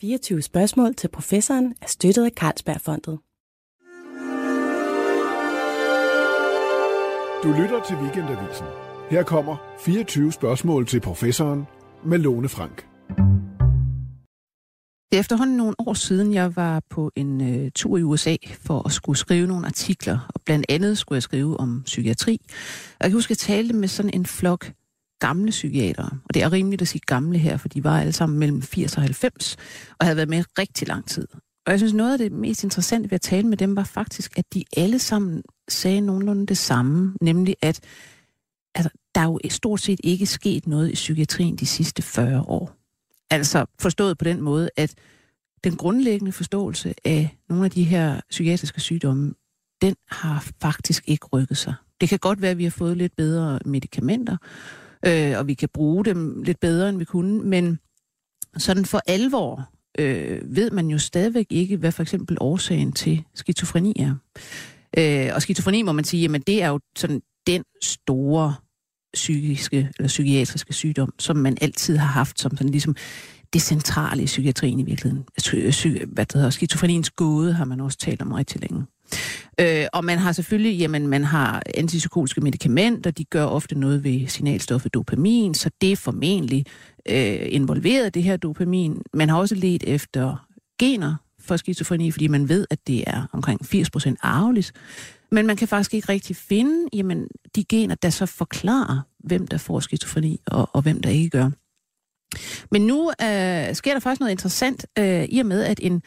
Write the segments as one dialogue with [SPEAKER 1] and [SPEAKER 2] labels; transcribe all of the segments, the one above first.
[SPEAKER 1] 24 spørgsmål til professoren er støttet af Carlsbergfondet.
[SPEAKER 2] Du lytter til Weekendavisen. Her kommer 24 spørgsmål til professoren med Lone Frank.
[SPEAKER 3] Det er efterhånden nogle år siden, jeg var på en øh, tur i USA for at skulle skrive nogle artikler, og blandt andet skulle jeg skrive om psykiatri. Og jeg kan huske, at jeg talte med sådan en flok gamle psykiatere, og det er rimeligt at sige gamle her, for de var alle sammen mellem 80 og 90, og havde været med rigtig lang tid. Og jeg synes, noget af det mest interessante ved at tale med dem var faktisk, at de alle sammen sagde nogenlunde det samme, nemlig at altså, der er jo stort set ikke sket noget i psykiatrien de sidste 40 år. Altså forstået på den måde, at den grundlæggende forståelse af nogle af de her psykiatriske sygdomme, den har faktisk ikke rykket sig. Det kan godt være, at vi har fået lidt bedre medicamenter, øh, og vi kan bruge dem lidt bedre, end vi kunne, men sådan for alvor øh, ved man jo stadigvæk ikke, hvad for eksempel årsagen til skizofreni er. Øh, og skizofreni må man sige, jamen det er jo sådan den store psykiske eller psykiatriske sygdom, som man altid har haft som sådan ligesom det centrale i psykiatrien i virkeligheden. Psy- hvad det hedder, skizofreniens gåde har man også talt om rigtig længe. Øh, og man har selvfølgelig, jamen man har antipsykotiske medicamenter, de gør ofte noget ved signalstoffet dopamin, så det er formentlig øh, involveret det her dopamin. Man har også let efter gener for skizofreni, fordi man ved, at det er omkring 80% arveligt. Men man kan faktisk ikke rigtig finde jamen, de gener, der så forklarer, hvem der får skizofreni og, og hvem der ikke gør. Men nu øh, sker der faktisk noget interessant, øh, i og med at en,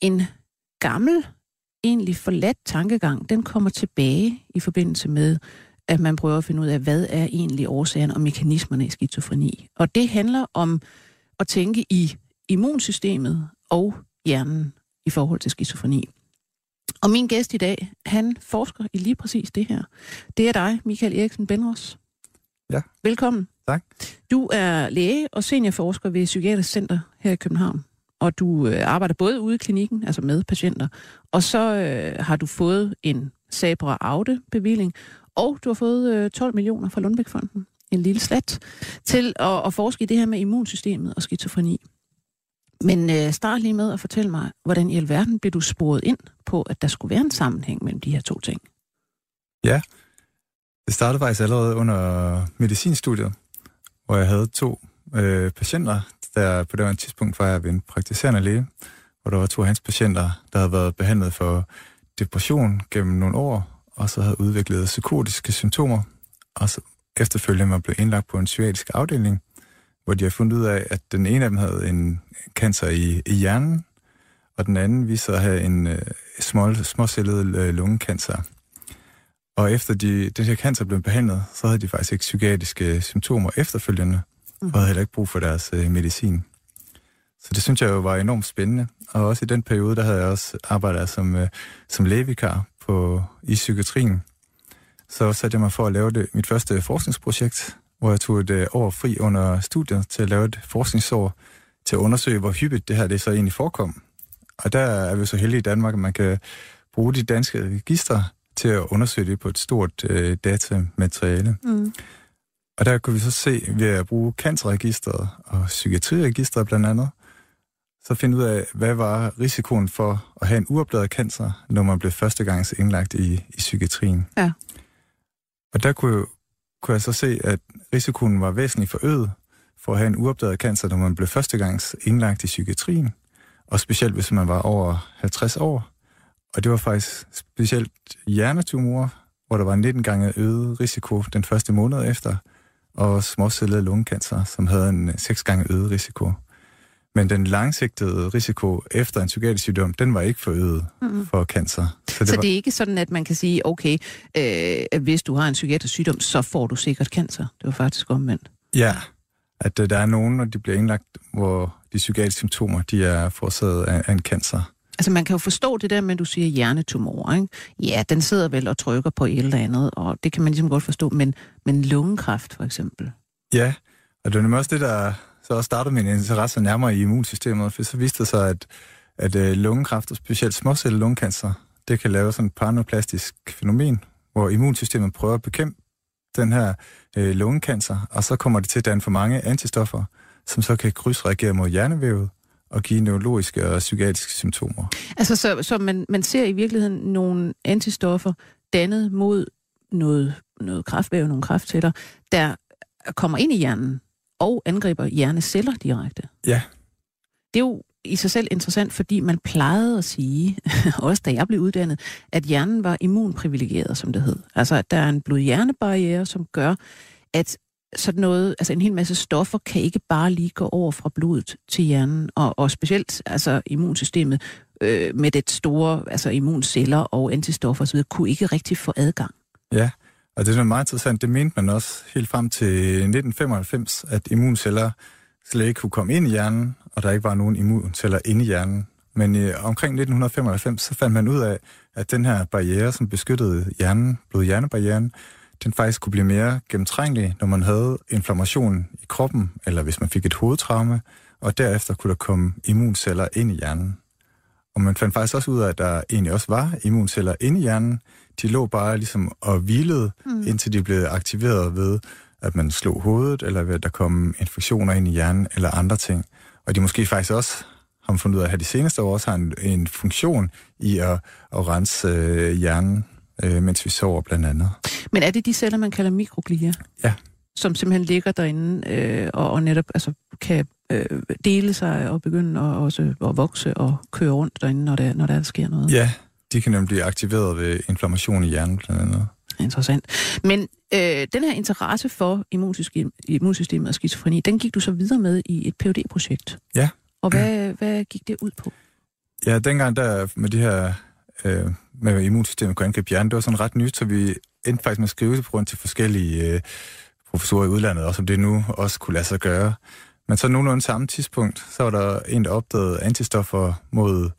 [SPEAKER 3] en gammel, egentlig forladt tankegang, den kommer tilbage i forbindelse med, at man prøver at finde ud af, hvad er egentlig årsagen og mekanismerne i skizofreni. Og det handler om at tænke i immunsystemet og hjernen i forhold til skizofreni. Og min gæst i dag, han forsker i lige præcis det her. Det er dig, Michael Eriksen Benros.
[SPEAKER 4] Ja.
[SPEAKER 3] Velkommen.
[SPEAKER 4] Tak.
[SPEAKER 3] Du er læge og seniorforsker ved Psykiatrisk Center her i København. Og du øh, arbejder både ude i klinikken, altså med patienter, og så øh, har du fået en Sabra Aude bevilling, og du har fået øh, 12 millioner fra Lundbækfonden, en lille slat, til at, at forske i det her med immunsystemet og skizofreni. Men øh, start lige med at fortælle mig, hvordan i alverden blev du sporet ind på, at der skulle være en sammenhæng mellem de her to ting?
[SPEAKER 4] Ja, det startede faktisk allerede under medicinstudiet, hvor jeg havde to øh, patienter, der på det tidspunkt var jeg ved en praktiserende læge, hvor der var to af hans patienter, der havde været behandlet for depression gennem nogle år, og så havde udviklet psykotiske symptomer, og så efterfølgende var blevet indlagt på en psykiatrisk afdeling, hvor de har fundet ud af, at den ene af dem havde en cancer i, i hjernen, og den anden viste sig at have en øh, små, småcellet øh, lungekancer. Og efter de, den her cancer blev behandlet, så havde de faktisk ikke psykiatriske symptomer efterfølgende, Mm. og havde heller ikke brug for deres øh, medicin. Så det synes jeg jo var enormt spændende. Og også i den periode, der havde jeg også arbejdet som, øh, som lægevikar på, i psykiatrien. Så satte jeg mig for at lave det, mit første forskningsprojekt, hvor jeg tog et øh, år fri under studiet til at lave et forskningsår til at undersøge, hvor hyppigt det her det så egentlig forekom. Og der er vi så heldige i Danmark, at man kan bruge de danske registre til at undersøge det på et stort øh, datamateriale. Mm. Og der kunne vi så se, ved at bruge cancerregistret og psykiatriregistret blandt andet, så finde ud af, hvad var risikoen for at have en uopdaget cancer, når man blev første gang indlagt i, i psykiatrien.
[SPEAKER 3] Ja.
[SPEAKER 4] Og der kunne, kunne jeg så se, at risikoen var væsentligt forøget for at have en uopdaget cancer, når man blev første gang indlagt i psykiatrien, og specielt hvis man var over 50 år. Og det var faktisk specielt hjernetumorer, hvor der var 19 gange øget risiko den første måned efter, og småcellet lungekancer, som havde en 6 gange øget risiko. Men den langsigtede risiko efter en psykiatrisk sygdom, den var ikke forøget mm-hmm. for cancer.
[SPEAKER 3] Så det, så var... det er ikke sådan, at man kan sige, okay, øh, hvis du har en psykiatrisk sygdom, så får du sikkert cancer. Det var faktisk omvendt.
[SPEAKER 4] Ja, at øh, der er nogen, når de bliver indlagt, hvor de psykiatriske symptomer, de er forårsaget af, af en cancer.
[SPEAKER 3] Altså man kan jo forstå det der med, at du siger hjernetumor, ikke? Ja, den sidder vel og trykker på et eller andet, og det kan man ligesom godt forstå, men, men lungekræft for eksempel?
[SPEAKER 4] Ja, og det var nemlig også det, der så også startede min interesse nærmere i immunsystemet, for så viste det sig, at, at øh, lungekræft, og specielt småcelle lungekancer, det kan lave sådan et paranoplastisk fænomen, hvor immunsystemet prøver at bekæmpe den her øh, lungekancer, og så kommer det til at danne for mange antistoffer, som så kan krydsreagere mod hjernevævet, og give neurologiske og psykiatriske symptomer.
[SPEAKER 3] Altså, så, så man, man ser i virkeligheden nogle antistoffer dannet mod noget, noget kraftvæv, nogle kraftceller, der kommer ind i hjernen og angriber hjerneceller direkte.
[SPEAKER 4] Ja.
[SPEAKER 3] Det er jo i sig selv interessant, fordi man plejede at sige, også da jeg blev uddannet, at hjernen var immunprivilegeret, som det hed. Altså, at der er en blod-hjernebarriere, som gør, at sådan noget, altså en hel masse stoffer kan ikke bare lige gå over fra blodet til hjernen, og, og specielt altså immunsystemet øh, med det store altså immunceller og antistoffer osv., kunne ikke rigtig få adgang.
[SPEAKER 4] Ja, og det er meget interessant. Det mente man også helt frem til 1995, at immunceller slet ikke kunne komme ind i hjernen, og der ikke var nogen immunceller inde i hjernen. Men øh, omkring 1995, så fandt man ud af, at den her barriere, som beskyttede hjernen, blod-hjernebarrieren, den faktisk kunne blive mere gennemtrængelig, når man havde inflammation i kroppen, eller hvis man fik et hovedtraume, og derefter kunne der komme immunceller ind i hjernen. Og man fandt faktisk også ud af, at der egentlig også var immunceller inde i hjernen. De lå bare ligesom og hvilede, mm. indtil de blev aktiveret ved, at man slog hovedet, eller ved, at der kom infektioner ind i hjernen, eller andre ting. Og de måske faktisk også har man fundet ud af, at de seneste år også har en, en funktion i at, at rense øh, hjernen, øh, mens vi sover blandt andet.
[SPEAKER 3] Men er det de celler, man kalder mikroglia?
[SPEAKER 4] Ja.
[SPEAKER 3] Som simpelthen ligger derinde øh, og, og netop altså, kan øh, dele sig og begynde at, også at vokse og køre rundt derinde, når der, når der sker noget?
[SPEAKER 4] Ja, de kan nemlig blive aktiveret ved inflammation i hjernen blandt andet.
[SPEAKER 3] Interessant. Men øh, den her interesse for immunsystem, immunsystemet og skizofreni, den gik du så videre med i et phd projekt
[SPEAKER 4] Ja.
[SPEAKER 3] Og hvad, hvad gik det ud på?
[SPEAKER 4] Ja, dengang der med de her øh, med immunsystemet kunne angribe hjernen, det var sådan ret nyt, så vi endte faktisk med at skrive det rundt til forskellige øh, professorer i udlandet, også om det nu også kunne lade sig gøre. Men så nogenlunde samme tidspunkt, så var der en, der opdagede antistoffer mod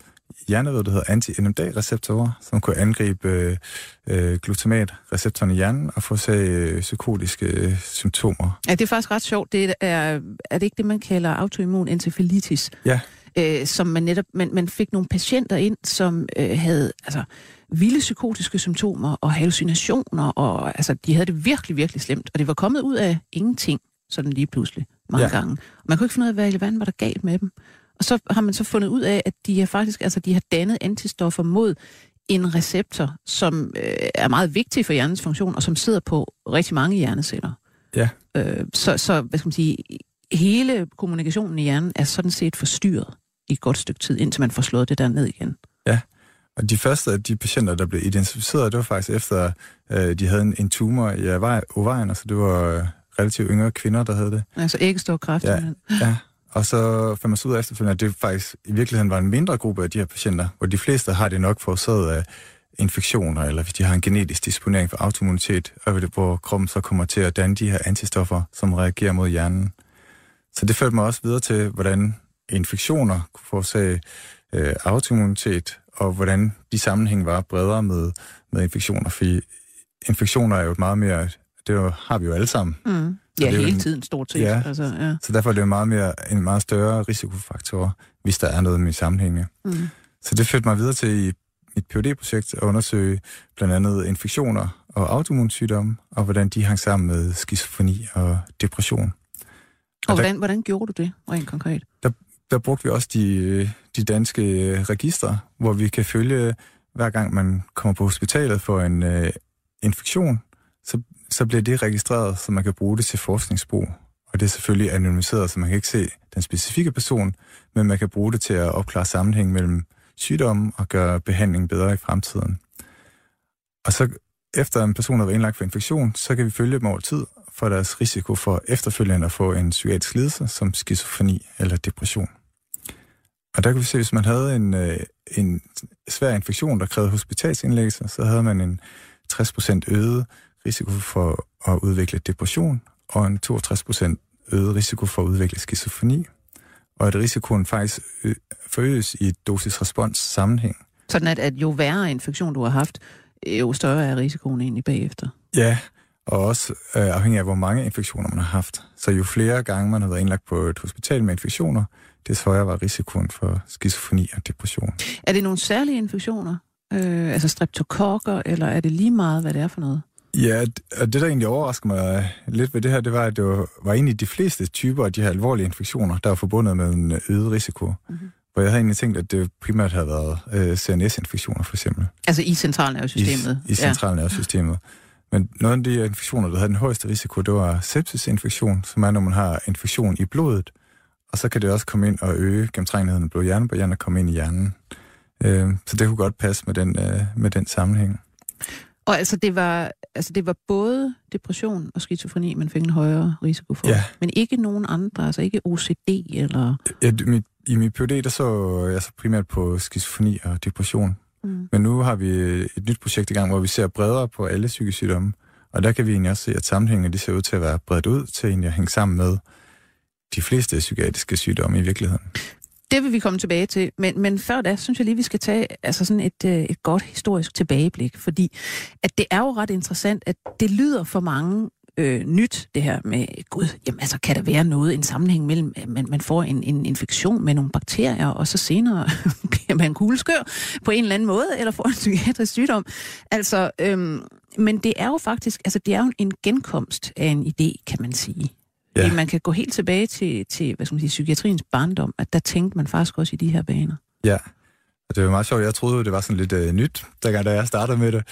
[SPEAKER 4] hjernevæv, der hedder anti-NMDA-receptorer, som kunne angribe øh, øh, glutamat-receptoren i hjernen og få øh, psykotiske øh, symptomer.
[SPEAKER 3] Ja, det er faktisk ret sjovt. Det er, er det ikke det, man kalder autoimmun encefalitis?
[SPEAKER 4] Ja.
[SPEAKER 3] Øh, som man netop, man, man fik nogle patienter ind, som øh, havde altså, vilde psykotiske symptomer og hallucinationer, og altså, de havde det virkelig, virkelig slemt. Og det var kommet ud af ingenting, sådan lige pludselig, mange ja. gange. Man kunne ikke finde ud af, hvad i var der galt med dem. Og så har man så fundet ud af, at de har faktisk altså, de har dannet antistoffer mod en receptor, som øh, er meget vigtig for hjernens funktion, og som sidder på rigtig mange hjerneceller.
[SPEAKER 4] Ja.
[SPEAKER 3] Øh, så, så, hvad skal man sige, hele kommunikationen i hjernen er sådan set forstyrret i et godt stykke tid, indtil man får slået det der ned igen.
[SPEAKER 4] Ja, og de første af de patienter, der blev identificeret, det var faktisk efter, øh, de havde en, en tumor i ovarien, altså det var øh, relativt yngre kvinder, der havde det.
[SPEAKER 3] Altså æggestorkræft.
[SPEAKER 4] Ja, ja, og så fandt man så ud af efterfølgende, at det faktisk i virkeligheden var en mindre gruppe af de her patienter, hvor de fleste har det nok forårsaget af infektioner, eller hvis de har en genetisk disponering for autoimmunitet, og hvor kroppen så kommer til at danne de her antistoffer, som reagerer mod hjernen. Så det førte mig også videre til, hvordan infektioner kunne forårsage øh, autoimmunitet, og hvordan de sammenhæng var bredere med, med infektioner, fordi infektioner er jo et meget mere, det har vi jo alle sammen.
[SPEAKER 3] Mm. Ja, hele en, tiden stort set.
[SPEAKER 4] Ja,
[SPEAKER 3] altså, ja.
[SPEAKER 4] så derfor er det jo meget mere, en meget større risikofaktor, hvis der er noget med sammenhænge. Mm. Så det førte mig videre til i mit phd projekt at undersøge blandt andet infektioner og autoimmunsygdomme, og hvordan de hang sammen med skizofreni og depression.
[SPEAKER 3] Og, og hvordan, der, hvordan gjorde du det rent konkret?
[SPEAKER 4] Der, der brugte vi også de, de danske øh, registre, hvor vi kan følge, hver gang man kommer på hospitalet for en øh, infektion, så, så bliver det registreret, så man kan bruge det til forskningsbrug. Og det er selvfølgelig anonymiseret, så man kan ikke se den specifikke person, men man kan bruge det til at opklare sammenhæng mellem sygdommen og gøre behandlingen bedre i fremtiden. Og så efter en person har været indlagt for infektion, så kan vi følge dem over tid for deres risiko for efterfølgende at få en psykiatrisk lidelse som skizofreni eller depression. Og der kan vi se, at hvis man havde en, øh, en svær infektion, der krævede hospitalsindlæggelse, så havde man en 60% øget risiko for at udvikle depression, og en 62% øget risiko for at udvikle skizofreni, og at risikoen faktisk forøges i dosis-respons sammenhæng.
[SPEAKER 3] Sådan at, at jo værre infektion du har haft, jo større er risikoen egentlig bagefter.
[SPEAKER 4] Ja, og også øh, afhængig af, hvor mange infektioner man har haft. Så jo flere gange man har været indlagt på et hospital med infektioner, des højere var risikoen for skizofreni og depression.
[SPEAKER 3] Er det nogle særlige infektioner? Øh, altså streptokokker, eller er det lige meget, hvad det er for noget?
[SPEAKER 4] Ja, og det der egentlig overrasker mig lidt ved det her, det var, at det var, var egentlig de fleste typer af de her alvorlige infektioner, der var forbundet med en øget risiko. Mm-hmm. Hvor jeg havde egentlig tænkt, at det primært havde været øh, CNS-infektioner, for eksempel.
[SPEAKER 3] Altså i centralnervesystemet?
[SPEAKER 4] I, i centralnervesystemet. Ja. Men noget af de infektioner, der havde den højeste risiko, det var sepsisinfektion, som er, når man har infektion i blodet, og så kan det også komme ind og øge gennemtrængeligheden af blod-hjernebarrieren og komme ind i hjernen. Øh, så det kunne godt passe med den, øh, med den sammenhæng.
[SPEAKER 3] Og altså det, var, altså det var både depression og skizofreni, man fik en højere risiko for,
[SPEAKER 4] ja.
[SPEAKER 3] men ikke nogen andre, altså ikke OCD eller...
[SPEAKER 4] Ja, mit, I min PhD, der så jeg så primært på skizofreni og depression. Mm. Men nu har vi et nyt projekt i gang, hvor vi ser bredere på alle psykiske sygdomme. Og der kan vi egentlig også se, at sammenhængene de ser ud til at være bredt ud til egentlig at hænge sammen med de fleste psykiatriske sygdomme i virkeligheden.
[SPEAKER 3] Det vil vi komme tilbage til, men, men før da, synes jeg lige, vi skal tage altså sådan et, øh, et godt historisk tilbageblik, fordi at det er jo ret interessant, at det lyder for mange øh, nyt, det her med, gud, jamen altså, kan der være noget, en sammenhæng mellem, at man, man får en, en infektion med nogle bakterier, og så senere bliver man kugleskør på en eller anden måde, eller får en psykiatrisk sygdom. Altså, øhm, men det er jo faktisk, altså det er jo en genkomst af en idé, kan man sige. Ja. Fordi man kan gå helt tilbage til, til hvad skal man sige, psykiatriens barndom, at der tænkte man faktisk også i de her baner.
[SPEAKER 4] Ja, og det var meget sjovt. Jeg troede, det var sådan lidt uh, nyt, da jeg startede med det.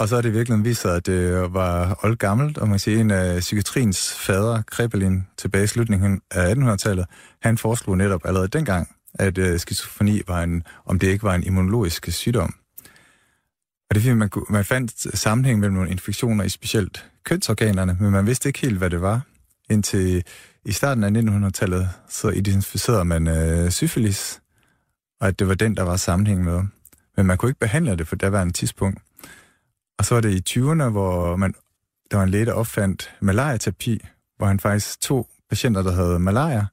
[SPEAKER 4] Og så er det virkelig vist sig, at det var old gammelt, og man siger, en af psykiatriens fader, Krebelin, tilbage i slutningen af 1800-tallet, han foreslog netop allerede dengang, at øh, skizofreni var en, om det ikke var en immunologisk sygdom. Og det er man, man fandt sammenhæng mellem nogle infektioner i specielt kønsorganerne, men man vidste ikke helt, hvad det var. Indtil i starten af 1900-tallet, så identificerede man øh, syfilis, og at det var den, der var sammenhæng med. Men man kunne ikke behandle det på daværende tidspunkt. Og så var det i 20'erne, hvor man, der var en læge, der opfandt malariaterapi, hvor han faktisk tog patienter, der havde malaria,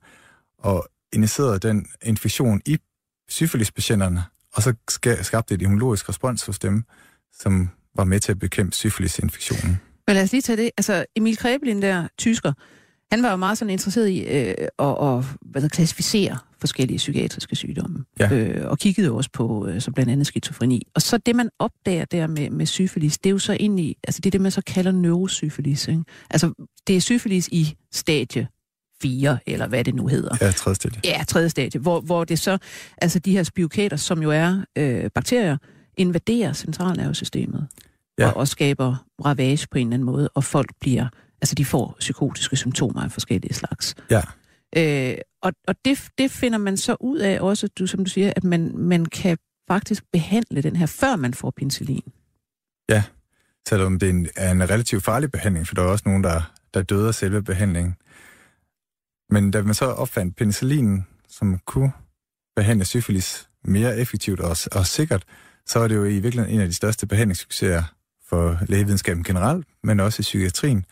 [SPEAKER 4] og initierede den infektion i syfilispatienterne, og så skabte et immunologisk respons hos dem, som var med til at bekæmpe syfilisinfektionen.
[SPEAKER 3] Men lad os lige tage det. Altså, Emil Krebelin der, tysker, han var jo meget sådan interesseret i øh, at, at hvad der, klassificere forskellige psykiatriske sygdomme. Ja. Øh, og kiggede også på øh, så blandt andet skizofreni. Og så det, man opdager der med, med syfilis, det er jo så egentlig, altså det er det, man så kalder neurosyfilis. Ikke? Altså det er syfilis i stadie 4, eller hvad det nu hedder.
[SPEAKER 4] Ja, tredje stadie.
[SPEAKER 3] Ja, tredje stadie, hvor, hvor det så, altså de her spiokater, som jo er øh, bakterier, invaderer centralnervesystemet ja. og, og skaber ravage på en eller anden måde, og folk bliver Altså, de får psykotiske symptomer af forskellige slags.
[SPEAKER 4] Ja.
[SPEAKER 3] Øh, og og det, det finder man så ud af også, du, som du siger, at man, man kan faktisk behandle den her, før man får penicillin.
[SPEAKER 4] Ja, selvom det er en, er en relativt farlig behandling, for der er også nogen, der, der døde af selve behandlingen. Men da man så opfandt penicillin, som kunne behandle syfilis mere effektivt og, og sikkert, så var det jo i virkeligheden en af de største behandlingssucceser for lægevidenskaben generelt, men også i psykiatrien.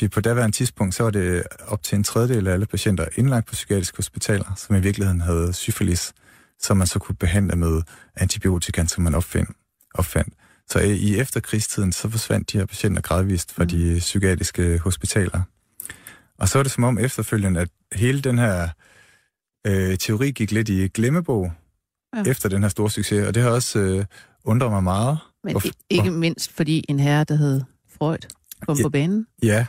[SPEAKER 4] For på daværende tidspunkt, så var det op til en tredjedel af alle patienter indlagt på psykiatriske hospitaler, som i virkeligheden havde syfilis, som man så kunne behandle med antibiotika, som man opfind, opfandt. Så i efterkrigstiden, så forsvandt de her patienter gradvist fra de mm. psykiatriske hospitaler. Og så er det som om efterfølgende, at hele den her øh, teori gik lidt i glemmebog ja. efter den her store succes, og det har også øh, undret mig meget.
[SPEAKER 3] Men Hvorfor? ikke mindst fordi en herre, der hed Freud, kom ja, på banen?
[SPEAKER 4] Ja.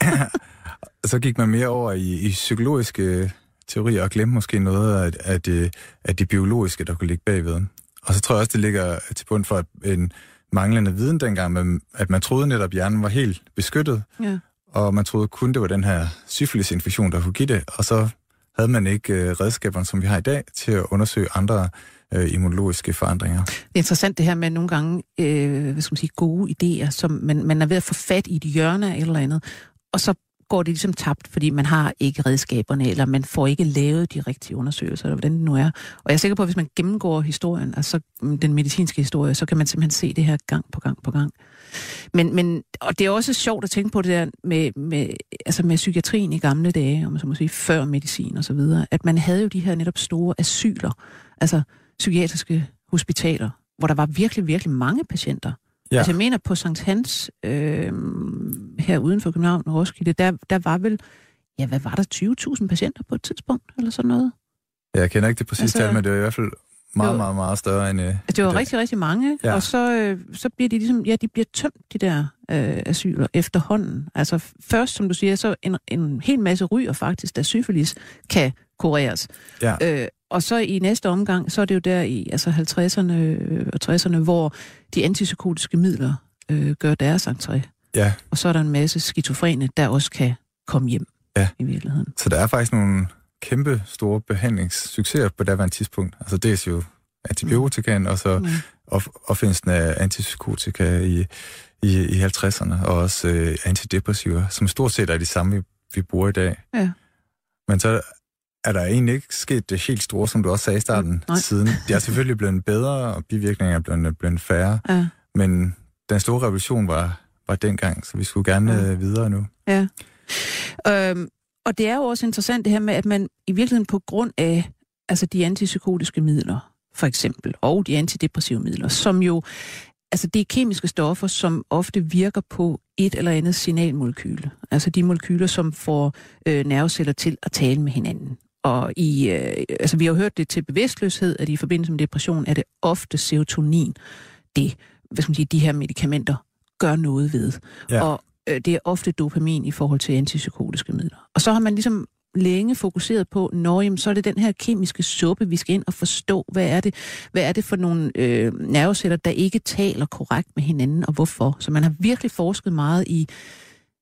[SPEAKER 4] så gik man mere over i, i psykologiske teorier og glemte måske noget af, af, det, af det biologiske, der kunne ligge bagved. Og så tror jeg også, det ligger til bund for en manglende viden dengang, men at man troede netop, at hjernen var helt beskyttet, ja. og man troede kun, det var den her syfilisinfektion, der kunne give det, og så havde man ikke øh, redskaberne, som vi har i dag, til at undersøge andre øh, immunologiske forandringer. Det
[SPEAKER 3] er interessant det her med nogle gange øh, hvad skal man sige, gode idéer, som man, man er ved at få fat i et hjørne af et eller andet, og så går det ligesom tabt, fordi man har ikke redskaberne, eller man får ikke lavet de rigtige undersøgelser, eller hvordan det nu er. Og jeg er sikker på, at hvis man gennemgår historien, altså mm, den medicinske historie, så kan man simpelthen se det her gang på gang på gang. Men, men og det er også sjovt at tænke på det der med, med, altså med psykiatrien i gamle dage, om man så må sige, før medicin og så videre, at man havde jo de her netop store asyler, altså psykiatriske hospitaler, hvor der var virkelig, virkelig mange patienter. Ja. Altså jeg mener på Sankt Hans, øh, her uden for København og Roskilde, der, der var vel, ja hvad var der, 20.000 patienter på et tidspunkt, eller sådan noget?
[SPEAKER 4] Ja, jeg kender ikke det præcise altså, tal, men det var i hvert fald meget, meget, meget større end... Øh,
[SPEAKER 3] Altså, det var
[SPEAKER 4] dag.
[SPEAKER 3] rigtig, rigtig mange, ja. Og så, øh, så bliver de ligesom, ja, de bliver tømt, de der øh, asyler, efterhånden. Altså først, som du siger, så en, en hel masse ryger faktisk, da syfilis kan kureres.
[SPEAKER 4] Ja.
[SPEAKER 3] Øh, og så i næste omgang, så er det jo der i altså 50'erne øh, og 60'erne, hvor de antipsykotiske midler øh, gør deres entré.
[SPEAKER 4] Ja,
[SPEAKER 3] Og så er der en masse skizofrene, der også kan komme hjem
[SPEAKER 4] Ja.
[SPEAKER 3] i virkeligheden.
[SPEAKER 4] så der er faktisk nogle kæmpe store behandlingssucceser på daværende tidspunkt. Altså dels jo antibiotikaen, og så
[SPEAKER 3] Mm.
[SPEAKER 4] op- opfindelsen af antipsykotika i, i, i 50'erne, og også øh, antidepressiver, som stort set er de samme, vi, vi bruger i dag.
[SPEAKER 3] Ja.
[SPEAKER 4] Men så er der egentlig ikke sket det helt store, som du også sagde i starten,
[SPEAKER 3] nej.
[SPEAKER 4] siden. De er selvfølgelig blevet bedre, og bivirkningerne er blevet, blevet færre,
[SPEAKER 3] Ja.
[SPEAKER 4] men den store revolution var, var dengang, så vi skulle gerne
[SPEAKER 3] Ja.
[SPEAKER 4] øh, videre nu.
[SPEAKER 3] Ja. Øhm, og det er jo også interessant det her med, at man i virkeligheden på grund af altså de antipsykotiske midler, for eksempel, og de antidepressive midler, som jo, altså det er kemiske stoffer, som ofte virker på et eller andet signalmolekyle. Altså de molekyler, som får øh, nerveceller til at tale med hinanden. Og i, øh, altså vi har jo hørt det til bevidstløshed, at i forbindelse med depression er det ofte serotonin, det, hvad skal man sige, de her medicamenter gør noget ved.
[SPEAKER 4] Ja.
[SPEAKER 3] Og øh, det er ofte dopamin i forhold til antipsykotiske midler. Og så har man ligesom længe fokuseret på, når jamen, så er det den her kemiske suppe, vi skal ind og forstå, hvad er det, hvad er det for nogle øh, nerveceller, der ikke taler korrekt med hinanden, og hvorfor. Så man har virkelig forsket meget i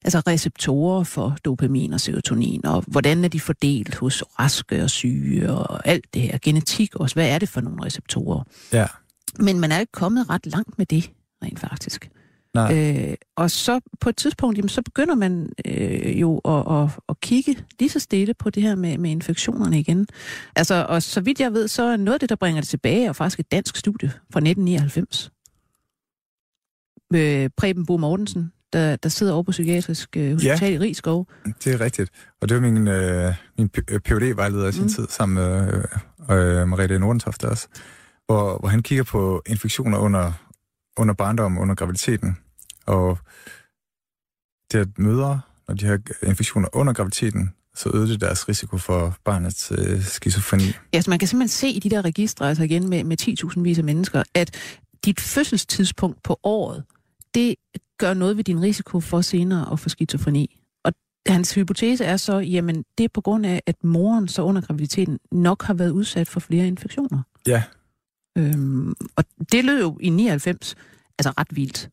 [SPEAKER 3] altså receptorer for dopamin og serotonin, og hvordan er de fordelt hos raske og syge, og alt det her. Genetik også, hvad er det for nogle receptorer?
[SPEAKER 4] Ja,
[SPEAKER 3] Men man er ikke kommet ret langt med det, rent faktisk.
[SPEAKER 4] nej.
[SPEAKER 3] Øh, og så på et tidspunkt, jamen, så begynder man øh, jo at, at, at kigge lige så stille på det her med, med infektionerne igen. Altså, og så vidt jeg ved, så er noget af det, der bringer det tilbage, er faktisk et dansk studie fra 1999. Med Preben Bo Mortensen, der, der sidder over på Psykiatrisk øh, Hospital ja. i Rigskov.
[SPEAKER 4] Det er rigtigt. Og det var min, øh, min phd vejleder i sin
[SPEAKER 3] Mm.
[SPEAKER 4] tid, sammen med øh, øh, Mariette Nordentoft også, hvor, hvor han kigger på infektioner under, under barndommen, under graviditeten. Og det at mødre, når de har infektioner under graviditeten, så øger det deres risiko for barnets øh, skizofreni.
[SPEAKER 3] Ja, så man kan simpelthen se i de der registre, altså igen med, med 10.000 vis af mennesker, at dit fødselstidspunkt på året, det gør noget ved din risiko for senere at få skizofreni. Og hans hypotese er så, jamen det er på grund af, at moren så under graviditeten nok har været udsat for flere infektioner.
[SPEAKER 4] Ja,
[SPEAKER 3] Øhm, og det lød jo i 99 altså ret vildt.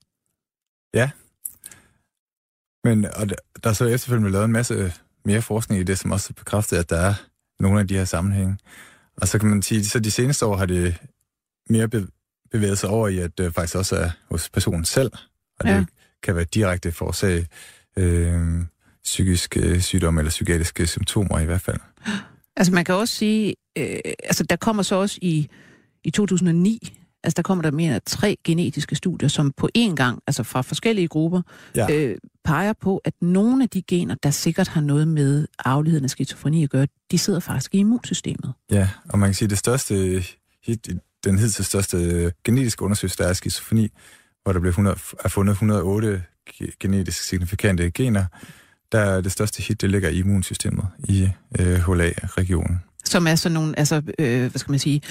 [SPEAKER 4] men og der, der er så efterfølgende lavet en masse mere forskning i det, som også bekræfter, at der er nogle af de her sammenhænge. Og så kan man sige, så de seneste år har det mere be, bevæget sig over i, at det faktisk også er hos personen selv, og det
[SPEAKER 3] Ja.
[SPEAKER 4] Kan være direkte forårsag øh, psykisk øh, sygdom eller psykiatriske symptomer i hvert fald.
[SPEAKER 3] Altså man kan også sige, øh, altså der kommer så også i, i 2009, altså der kommer der mere end tre genetiske studier, som på én gang, altså fra forskellige grupper,
[SPEAKER 4] Ja.
[SPEAKER 3] øh, peger på, at nogle af de gener, der sikkert har noget med arveligheden af skizofreni at gøre, de sidder faktisk i immunsystemet.
[SPEAKER 4] Ja, og man kan sige, at det største hit, den hidtil største genetiske undersøgelse, der er af skizofreni, hvor der blev 100, er fundet 108 ge- genetisk signifikante gener, der er det største hit, det ligger i immunsystemet i øh, HLA-regionen.
[SPEAKER 3] Som er sådan nogle, altså, øh, hvad skal man sige,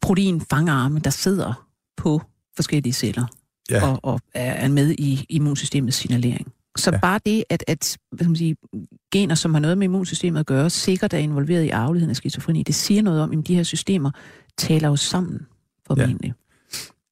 [SPEAKER 3] proteinfangarme, der sidder på forskellige celler
[SPEAKER 4] Ja,
[SPEAKER 3] og, og er med i immunsystemets signalering. Så
[SPEAKER 4] Ja.
[SPEAKER 3] ja. bare det, at, at hvad skal man sige, gener, som har noget med immunsystemet at gøre, sikkert er involveret i arveligheden af skizofreni, det siger noget om, at de her systemer taler jo sammen formentlig.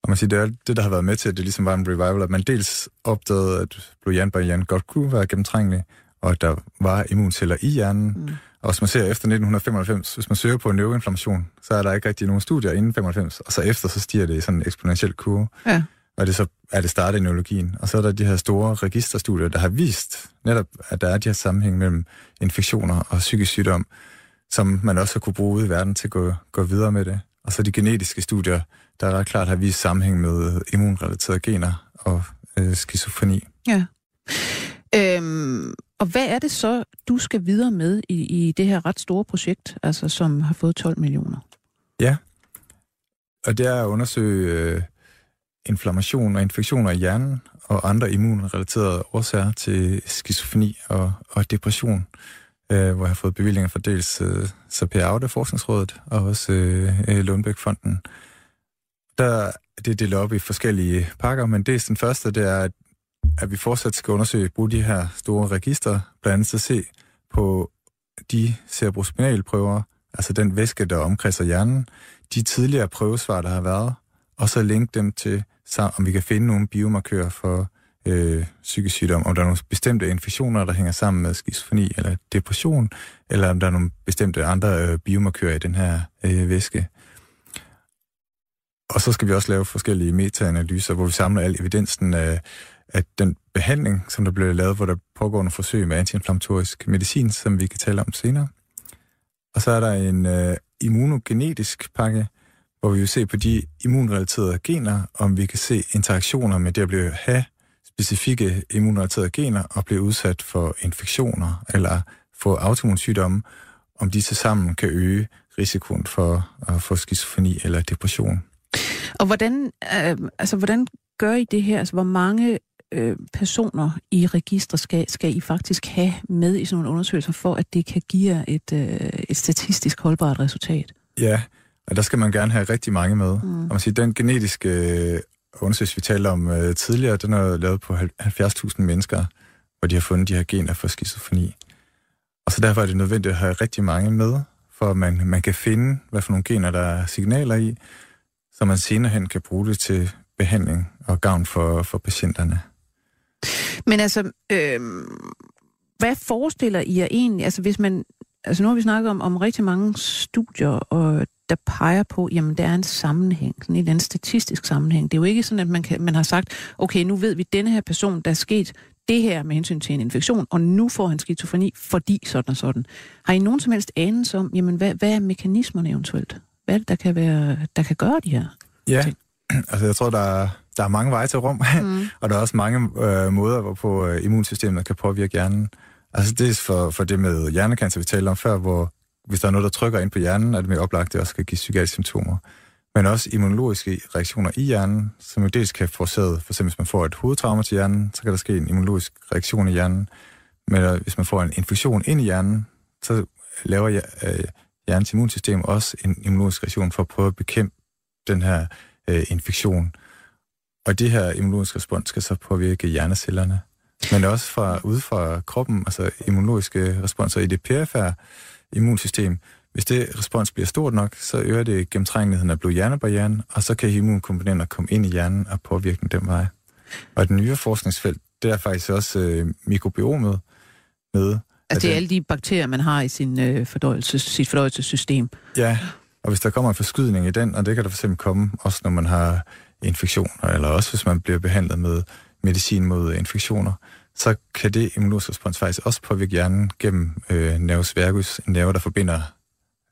[SPEAKER 4] Og man siger, det er det, der har været med til, at det ligesom var en revival, at man dels opdagede, at blod hjernen godt kunne være gennemtrængelig, og at der var immunceller i hjernen.
[SPEAKER 3] Mm.
[SPEAKER 4] Og hvis man ser efter 1995, hvis man søger på en neuroinflammation, så er der ikke rigtig nogen studier inden 95, og så efter, så stiger det i sådan en eksponentiel kurve.
[SPEAKER 3] Ja.
[SPEAKER 4] Og det så er det startet i neurologien. Og så er der de her store registerstudier, der har vist netop, at der er de her sammenhæng mellem infektioner og psykisk sygdom, som man også har kunne bruge ude i verden til at gå, gå videre med det. Og så de genetiske studier, der ret klart har vist sammenhæng med immunrelaterede gener og øh, skizofreni.
[SPEAKER 3] Ja. Øhm, og hvad er det så, du skal videre med i, i det her ret store projekt, altså som har fået 12 millioner?
[SPEAKER 4] Og det er at undersøge øh, inflammation og infektioner i hjernen og andre immunrelaterede årsager til skizofreni og, og depression. øh, Øh, hvor jeg har fået bevillinger fra dels øh, CP Aude, Forskningsrådet, og også øh, øh, Lundbæk-fonden. Der det er delt op i forskellige pakker, men det den første, det er, at, at vi fortsat skal undersøge, bruge de her store registre, blandt andet at se på de cerebrospinalprøver, altså den væske, der omkredser hjernen, de tidligere prøvesvar, der har været, og så linke dem til, om vi kan finde nogle biomarkører for øh, psykisk sygdom, om der er nogle bestemte infektioner, der hænger sammen med skizofreni eller depression, eller om der er nogle bestemte andre øh, biomarkører i den her øh, væske. Og så skal vi også lave forskellige metaanalyser, hvor vi samler al evidensen af, af den behandling, som der bliver lavet, hvor der pågår nogle forsøg med antiinflammatorisk medicin, som vi kan tale om senere. Og så er der en øh, immunogenetisk pakke, hvor vi vil se på de immunrelaterede gener, om vi kan se interaktioner med det at blive have specifikke immunrelaterede gener og blive udsat for infektioner eller få autoimmunsygdomme, om de til sammen kan øge risikoen for at få skizofreni eller depression.
[SPEAKER 3] Og hvordan, øh, altså, hvordan gør I det her? Altså, hvor mange øh, personer i registre skal, skal I faktisk have med i sådan nogle undersøgelser, for at det kan give et, øh, et statistisk holdbart resultat?
[SPEAKER 4] Ja, og der skal man gerne have rigtig mange med. Mm. Og man siger, den genetiske undersøgelse, vi talte om øh, tidligere, den er lavet på 70.000 mennesker, hvor de har fundet de her gener for skizofreni. Og så derfor er det nødvendigt at have rigtig mange med, for at man, man kan finde, hvad for nogle gener, der er signaler i, så man senere hen kan bruge det til behandling og gavn for, for patienterne.
[SPEAKER 3] Men altså, øh, hvad forestiller I jer egentlig, altså hvis man, altså nu har vi snakket om, om rigtig mange studier, og der peger på, jamen der er en sammenhæng, sådan en eller anden statistisk sammenhæng. Det er jo ikke sådan, at man, kan, man har sagt, okay, nu ved vi, at denne her person, der er sket det her med hensyn til en infektion, og nu får han skizofreni, fordi sådan og sådan. Har I nogen som helst anelse om, jamen hvad, hvad er mekanismerne eventuelt? Hvad er det, der kan, være, der kan gøre de her
[SPEAKER 4] ja.
[SPEAKER 3] ting?
[SPEAKER 4] altså jeg tror, der er, der er mange veje til rum, mm. og der er også mange øh, måder, hvorpå øh, immunsystemet kan påvirke hjernen. Altså det er for, for det med hjernekancer, vi talte om før, hvor hvis der er noget, der trykker ind på hjernen, er det mere oplagt, at det også kan give psykiatriske symptomer. Men også immunologiske reaktioner i hjernen, som jo dels kan forårsage, for eksempel hvis man får et hovedtrauma til hjernen, så kan der ske en immunologisk reaktion i hjernen. Men øh, hvis man får en infektion ind i hjernen, så laver øh, hjernens immunsystem også en immunologisk reaktion for at prøve at bekæmpe den her øh, infektion. Og det her immunologiske respons skal så påvirke hjernecellerne. Men også fra ude fra kroppen, altså immunologiske responser i det perifære immunsystem. Hvis det respons bliver stort nok, så øger det gennemtrængeligheden af blod-hjernebarrieren, og så kan immunkomponenter komme ind i hjernen og påvirke den den vej. Og det nye forskningsfelt, det er faktisk også øh, mikrobiomet med,
[SPEAKER 3] Altså det er alle de bakterier, man har i sin, øh, fordøjelses, sit fordøjelsessystem.
[SPEAKER 4] Ja, og hvis der kommer en forskydning i den, og det kan der fx komme også, når man har infektioner, eller også hvis man bliver behandlet med medicin mod infektioner, så kan det immunrespons faktisk også påvirke hjernen gennem øh, nervus vagus, en nerve, der forbinder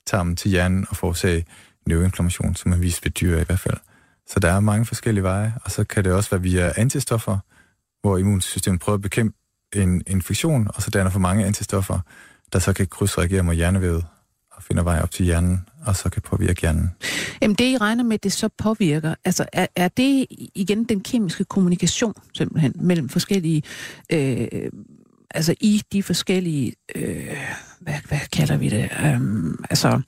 [SPEAKER 4] tarmen til hjernen og forårsage neuroinflammation, som er vist ved dyr i hvert fald. Så der er mange forskellige veje, og så kan det også være via antistoffer, hvor immunsystemet prøver at bekæmpe en infektion, og så danner for mange antistoffer, der så kan krydsreagere mod hjernevævet og finder vej op til hjernen, og så kan påvirke hjernen.
[SPEAKER 3] Jamen det, I regner med, det så påvirker, altså er, er det igen den kemiske kommunikation simpelthen mellem forskellige, øh, altså i de forskellige, øh, hvad, hvad kalder vi det, øh, altså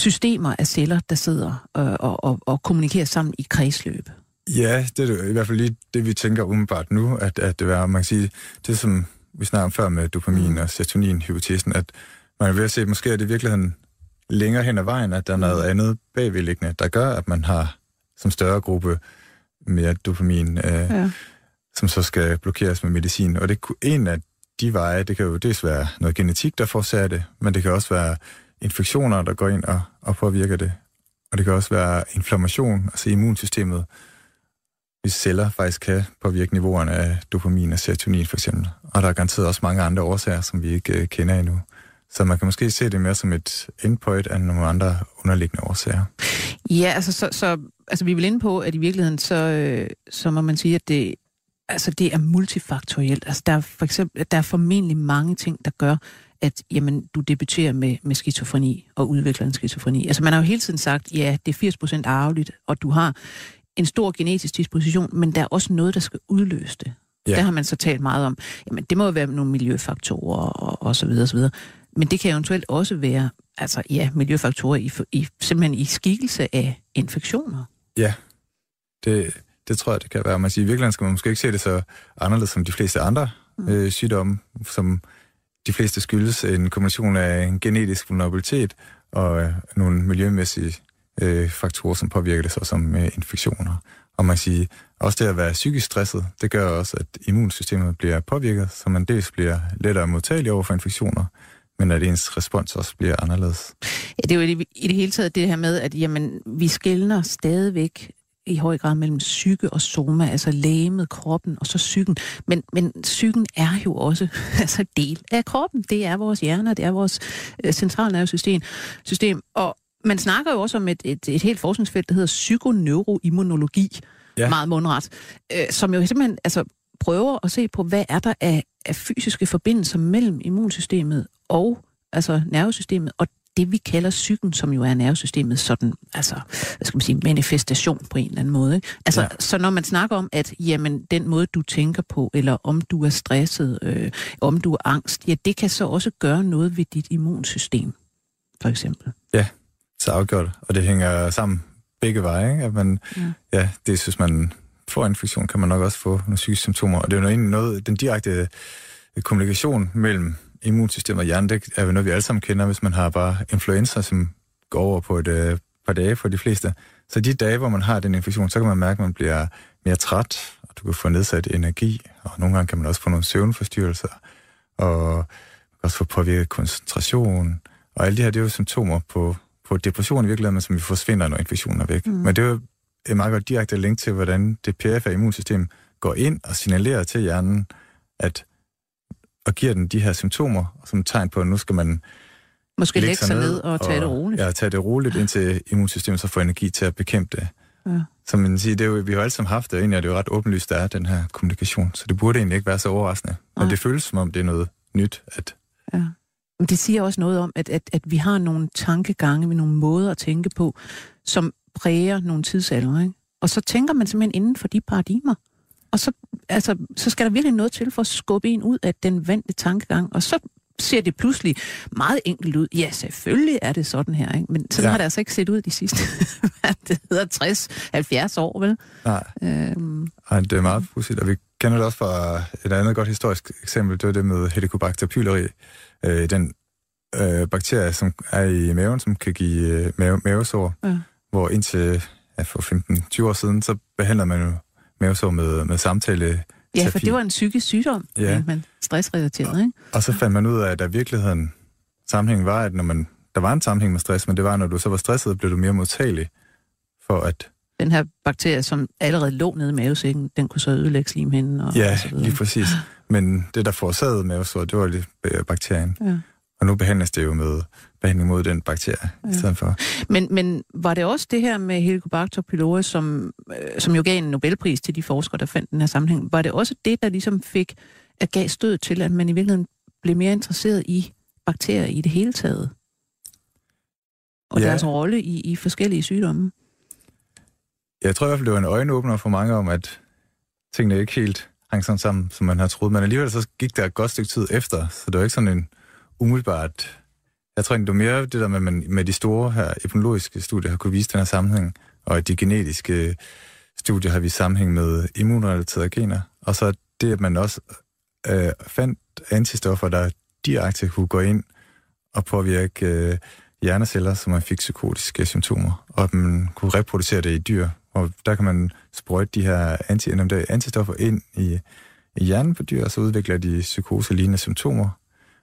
[SPEAKER 3] systemer af celler, der sidder og, og, og, og kommunikerer sammen i kredsløb?
[SPEAKER 4] Ja, det er i hvert fald lige det, vi tænker umiddelbart nu, at, at det er, man kan sige, det som vi snakker om før med dopamin og serotonin-hypotesen, at man er ved at se, at måske er det i virkeligheden længere hen ad vejen, at der er noget andet bagvedliggende, der gør, at man har som større gruppe mere dopamin, øh, ja. som så skal blokeres med medicin. Og det en af de veje, det kan jo dels være noget genetik, der forårsager det, men det kan også være infektioner, der går ind og, og påvirker det. Og det kan også være inflammation, altså immunsystemet, hvis celler faktisk kan påvirke niveauerne af dopamin og serotonin for eksempel. Og der er garanteret også mange andre årsager, som vi ikke uh, kender endnu. Så man kan måske se det mere som et endpoint af nogle andre underliggende årsager.
[SPEAKER 3] Ja, altså, så, så, altså vi er vel inde på, at i virkeligheden, så, øh, så må man sige, at det, altså, det er multifaktorielt. Altså, der er for eksempel, der er formentlig mange ting, der gør, at jamen, du debuterer med, med skizofreni og udvikler en skizofreni. Altså man har jo hele tiden sagt, ja, det er 80% arveligt, og du har en stor genetisk disposition, men der er også noget, der skal udløse det. Ja. Der har man så talt meget om, jamen det må jo være nogle miljøfaktorer og, og så videre, og så videre. Men det kan eventuelt også være, altså ja, miljøfaktorer i, i, simpelthen i skikkelse af infektioner.
[SPEAKER 4] Ja, det, det tror jeg, det kan være. Man siger, I virkeligheden skal man måske ikke se det så anderledes som de fleste andre mm. øh, sygdomme, som de fleste skyldes en kombination af en genetisk vulnerabilitet og øh, nogle miljømæssige øh, faktorer, som påvirker det så som øh, infektioner. Og man siger, også det at være psykisk stresset, det gør også, at immunsystemet bliver påvirket, så man dels bliver lettere modtagelig over for infektioner, men at ens respons også bliver anderledes.
[SPEAKER 3] Ja, det er jo i det, i det hele taget det her med, at jamen, vi skældner stadigvæk i høj grad mellem psyke og soma, altså lægemet, kroppen og så psyken. Men, men psyken er jo også altså del af kroppen. Det er vores hjerne, det er vores øh, centralnervesystem. System. Og man snakker jo også om et, et, et helt forskningsfelt, der hedder psykoneuroimmunologi, ja. meget mundret, øh, som jo simpelthen altså, prøver at se på, hvad er der af, af fysiske forbindelser mellem immunsystemet og altså nervesystemet, og det vi kalder psyken, som jo er nervesystemet sådan, altså, hvad skal man sige, manifestation på en eller anden måde. Ikke? Altså, ja. så når man snakker om, at jamen, den måde, du tænker på, eller om du er stresset, øh, om du er angst, ja, det kan så også gøre noget ved dit immunsystem, for eksempel.
[SPEAKER 4] Ja, så afgjort, og det hænger sammen begge veje, ikke? At man, ja. ja, det synes man får infektion, kan man nok også få nogle psykiske symptomer, og det er jo noget, noget den direkte kommunikation mellem immunsystem og hjerne, det er jo noget, vi alle sammen kender, hvis man har bare influenza, som går over på et øh, par dage for de fleste. Så de dage, hvor man har den infektion, så kan man mærke, at man bliver mere træt, og du kan få nedsat energi, og nogle gange kan man også få nogle søvnforstyrrelser, og også få påvirket koncentration, og alle de her, det er jo symptomer på, på depression i virkeligheden, som vi forsvinder, når infektionen er væk. Mm. Men det er jo et meget godt direkte link til, hvordan det perifære immunsystem går ind og signalerer til hjernen, at og giver den de her symptomer som tegn på, at nu skal man
[SPEAKER 3] Måske lægge sig ned og tage det roligt.
[SPEAKER 4] Ja, tage det roligt, indtil immunsystemet så får energi til at bekæmpe det. Ja. Som man siger, det er jo, vi har jo alle sammen haft det, og egentlig er det jo ret åbenlyst, der er den her kommunikation. Så det burde egentlig ikke være så overraskende. Men det føles som om, det er noget nyt. At...
[SPEAKER 3] Ja. Men det siger også noget om, at, at, at vi har nogle tankegange, med nogle måder at tænke på, som præger nogle tidsalder. Ikke? Og så tænker man simpelthen inden for de paradigmer. Og så, altså, så skal der virkelig noget til for at skubbe en ud af den vante tankegang. Og så ser det pludselig meget enkelt ud. Ja, selvfølgelig er det sådan her, ikke? men sådan ja. har det altså ikke set ud de sidste, det hedder, 60-70 år, vel?
[SPEAKER 4] Nej. Øhm. Ej, det er meget pudsigt, og vi kender det også fra et andet godt historisk eksempel, det er det med Helicobacter pylori, øh, den øh, bakterie, som er i maven, som kan give øh, mave, mavesår, ja. Hvor indtil ja, for 15-20 år siden, så behandler man jo mavesår med, med samtale.
[SPEAKER 3] Ja, for det var en psykisk sygdom, ja. men stressrelateret, ikke?
[SPEAKER 4] Og så fandt man ud af, at der virkeligheden sammenhængen var, at når man, der var en sammenhæng med stress, men det var, når du så var stresset, blev du mere modtagelig for at...
[SPEAKER 3] Den her bakterie, som allerede lå nede i mavesækken, den kunne så ødelægge slimhinden og
[SPEAKER 4] Ja,
[SPEAKER 3] og så
[SPEAKER 4] lige præcis. Men det, der forårsagede mavesår, det var lige bakterien. Ja. Og nu behandles det jo med behandling mod den bakterie ja. i stedet for.
[SPEAKER 3] Men, men var det også det her med Helicobacter pylori, som, øh, som jo gav en Nobelpris til de forskere, der fandt den her sammenhæng, var det også det, der ligesom fik, at gav stød til, at man i virkeligheden blev mere interesseret i bakterier i det hele taget? Og ja. deres rolle i, i forskellige sygdomme?
[SPEAKER 4] Jeg tror i hvert fald, det var en øjenåbner for mange om, at tingene ikke helt hang sådan sammen, som man har troet. Men alligevel så gik der et godt stykke tid efter, så det var ikke sådan en umiddelbart... Jeg tror det mere det der med, man med de store her epidemiologiske studier har kunne vise den her sammenhæng, og at de genetiske øh, studier har vist sammenhæng med immunrelaterede gener. Og så det, at man også øh, fandt antistoffer, der direkte kunne gå ind og påvirke øh, hjerneceller, som man fik psykotiske symptomer, og at man kunne reproducere det i dyr. Og der kan man sprøjte de her anti antistoffer ind i, i hjernen på dyr, og så udvikler de psykose-lignende symptomer,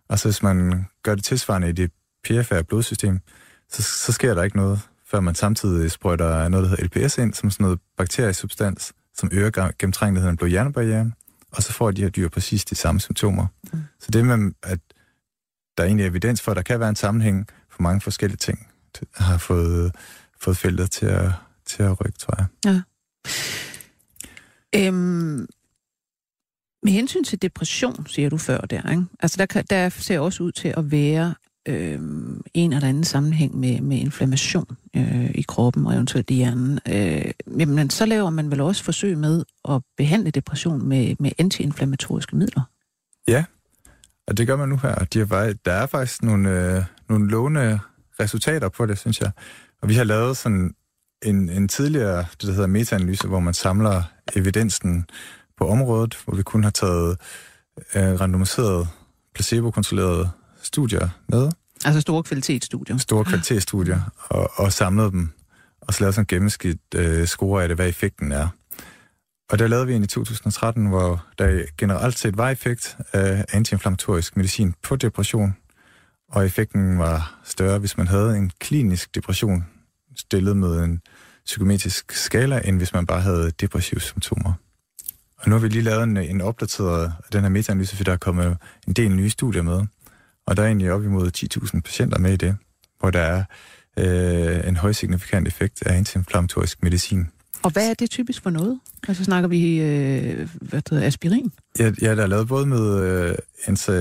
[SPEAKER 4] og så hvis man gør det tilsvarende i det perifære blodsystem, så, så sker der ikke noget, før man samtidig sprøjter noget, der hedder LPS ind, som sådan noget bakteriesubstans, som øger gennemtrængeligheden af blod-hjernebarrieren, og så får de her dyr præcis de samme symptomer. Mm. Så det med, at der er egentlig evidens for, at der kan være en sammenhæng for mange forskellige ting, har fået, fået feltet til at, til at rykke, tror jeg. Ja.
[SPEAKER 3] Øhm, med hensyn til depression, siger du før der, ikke? Altså der, kan, der ser også ud til at være øh, en eller anden sammenhæng med, med inflammation øh, i kroppen og eventuelt i hjernen, øh, jamen, så laver man vel også forsøg med at behandle depression med, med antiinflammatoriske midler.
[SPEAKER 4] Ja, og det gør man nu her. De har, der er faktisk nogle, øh, nogle lovende resultater på det, synes jeg. Og vi har lavet sådan en, en tidligere, det der hedder metaanalyse, hvor man samler evidensen på området, hvor vi kun har taget øh, randomiseret, placebo-kontrolleret studier med.
[SPEAKER 3] Altså store kvalitetsstudier.
[SPEAKER 4] Store kvalitetsstudier, og, og samlet dem, og så lavet sådan en gennemskidt øh, score af det, hvad effekten er. Og der lavede vi en i 2013, hvor der generelt set var effekt af antiinflammatorisk medicin på depression, og effekten var større, hvis man havde en klinisk depression stillet med en psykometrisk skala, end hvis man bare havde depressive symptomer. Og nu har vi lige lavet en, en opdateret af den her metaanalyse, for der er kommet en del nye studier med. Og der er egentlig op imod 10.000 patienter med i det, hvor der er øh, en høj signifikant effekt af antiinflammatorisk medicin.
[SPEAKER 3] Og hvad er det typisk for noget? Altså snakker vi øh, hvad hedder, aspirin?
[SPEAKER 4] Ja, ja, der er lavet både med øh, anti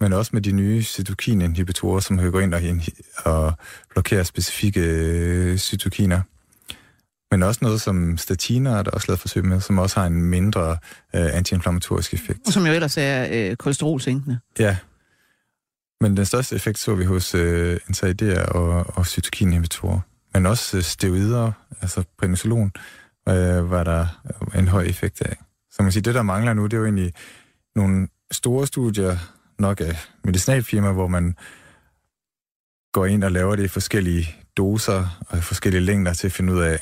[SPEAKER 4] men også med de nye cytokininhibitorer, som kan gå ind og, og blokere specifikke øh, cytokiner. Men også noget som statiner, der er også lavet forsøg med, som også har en mindre øh, antiinflammatorisk effekt.
[SPEAKER 3] Som jo ellers er øh, kolesterolsænkende.
[SPEAKER 4] Ja. Men den største effekt så vi hos øh, NSAID'er og, og cytokininhibitorer. Men også øh, steroider, altså prednisolon, øh, var der en høj effekt af. Så man siger, det der mangler nu, det er jo egentlig nogle store studier, nok af medicinalfirma, hvor man går ind og laver det i forskellige doser og forskellige længder til at finde ud af,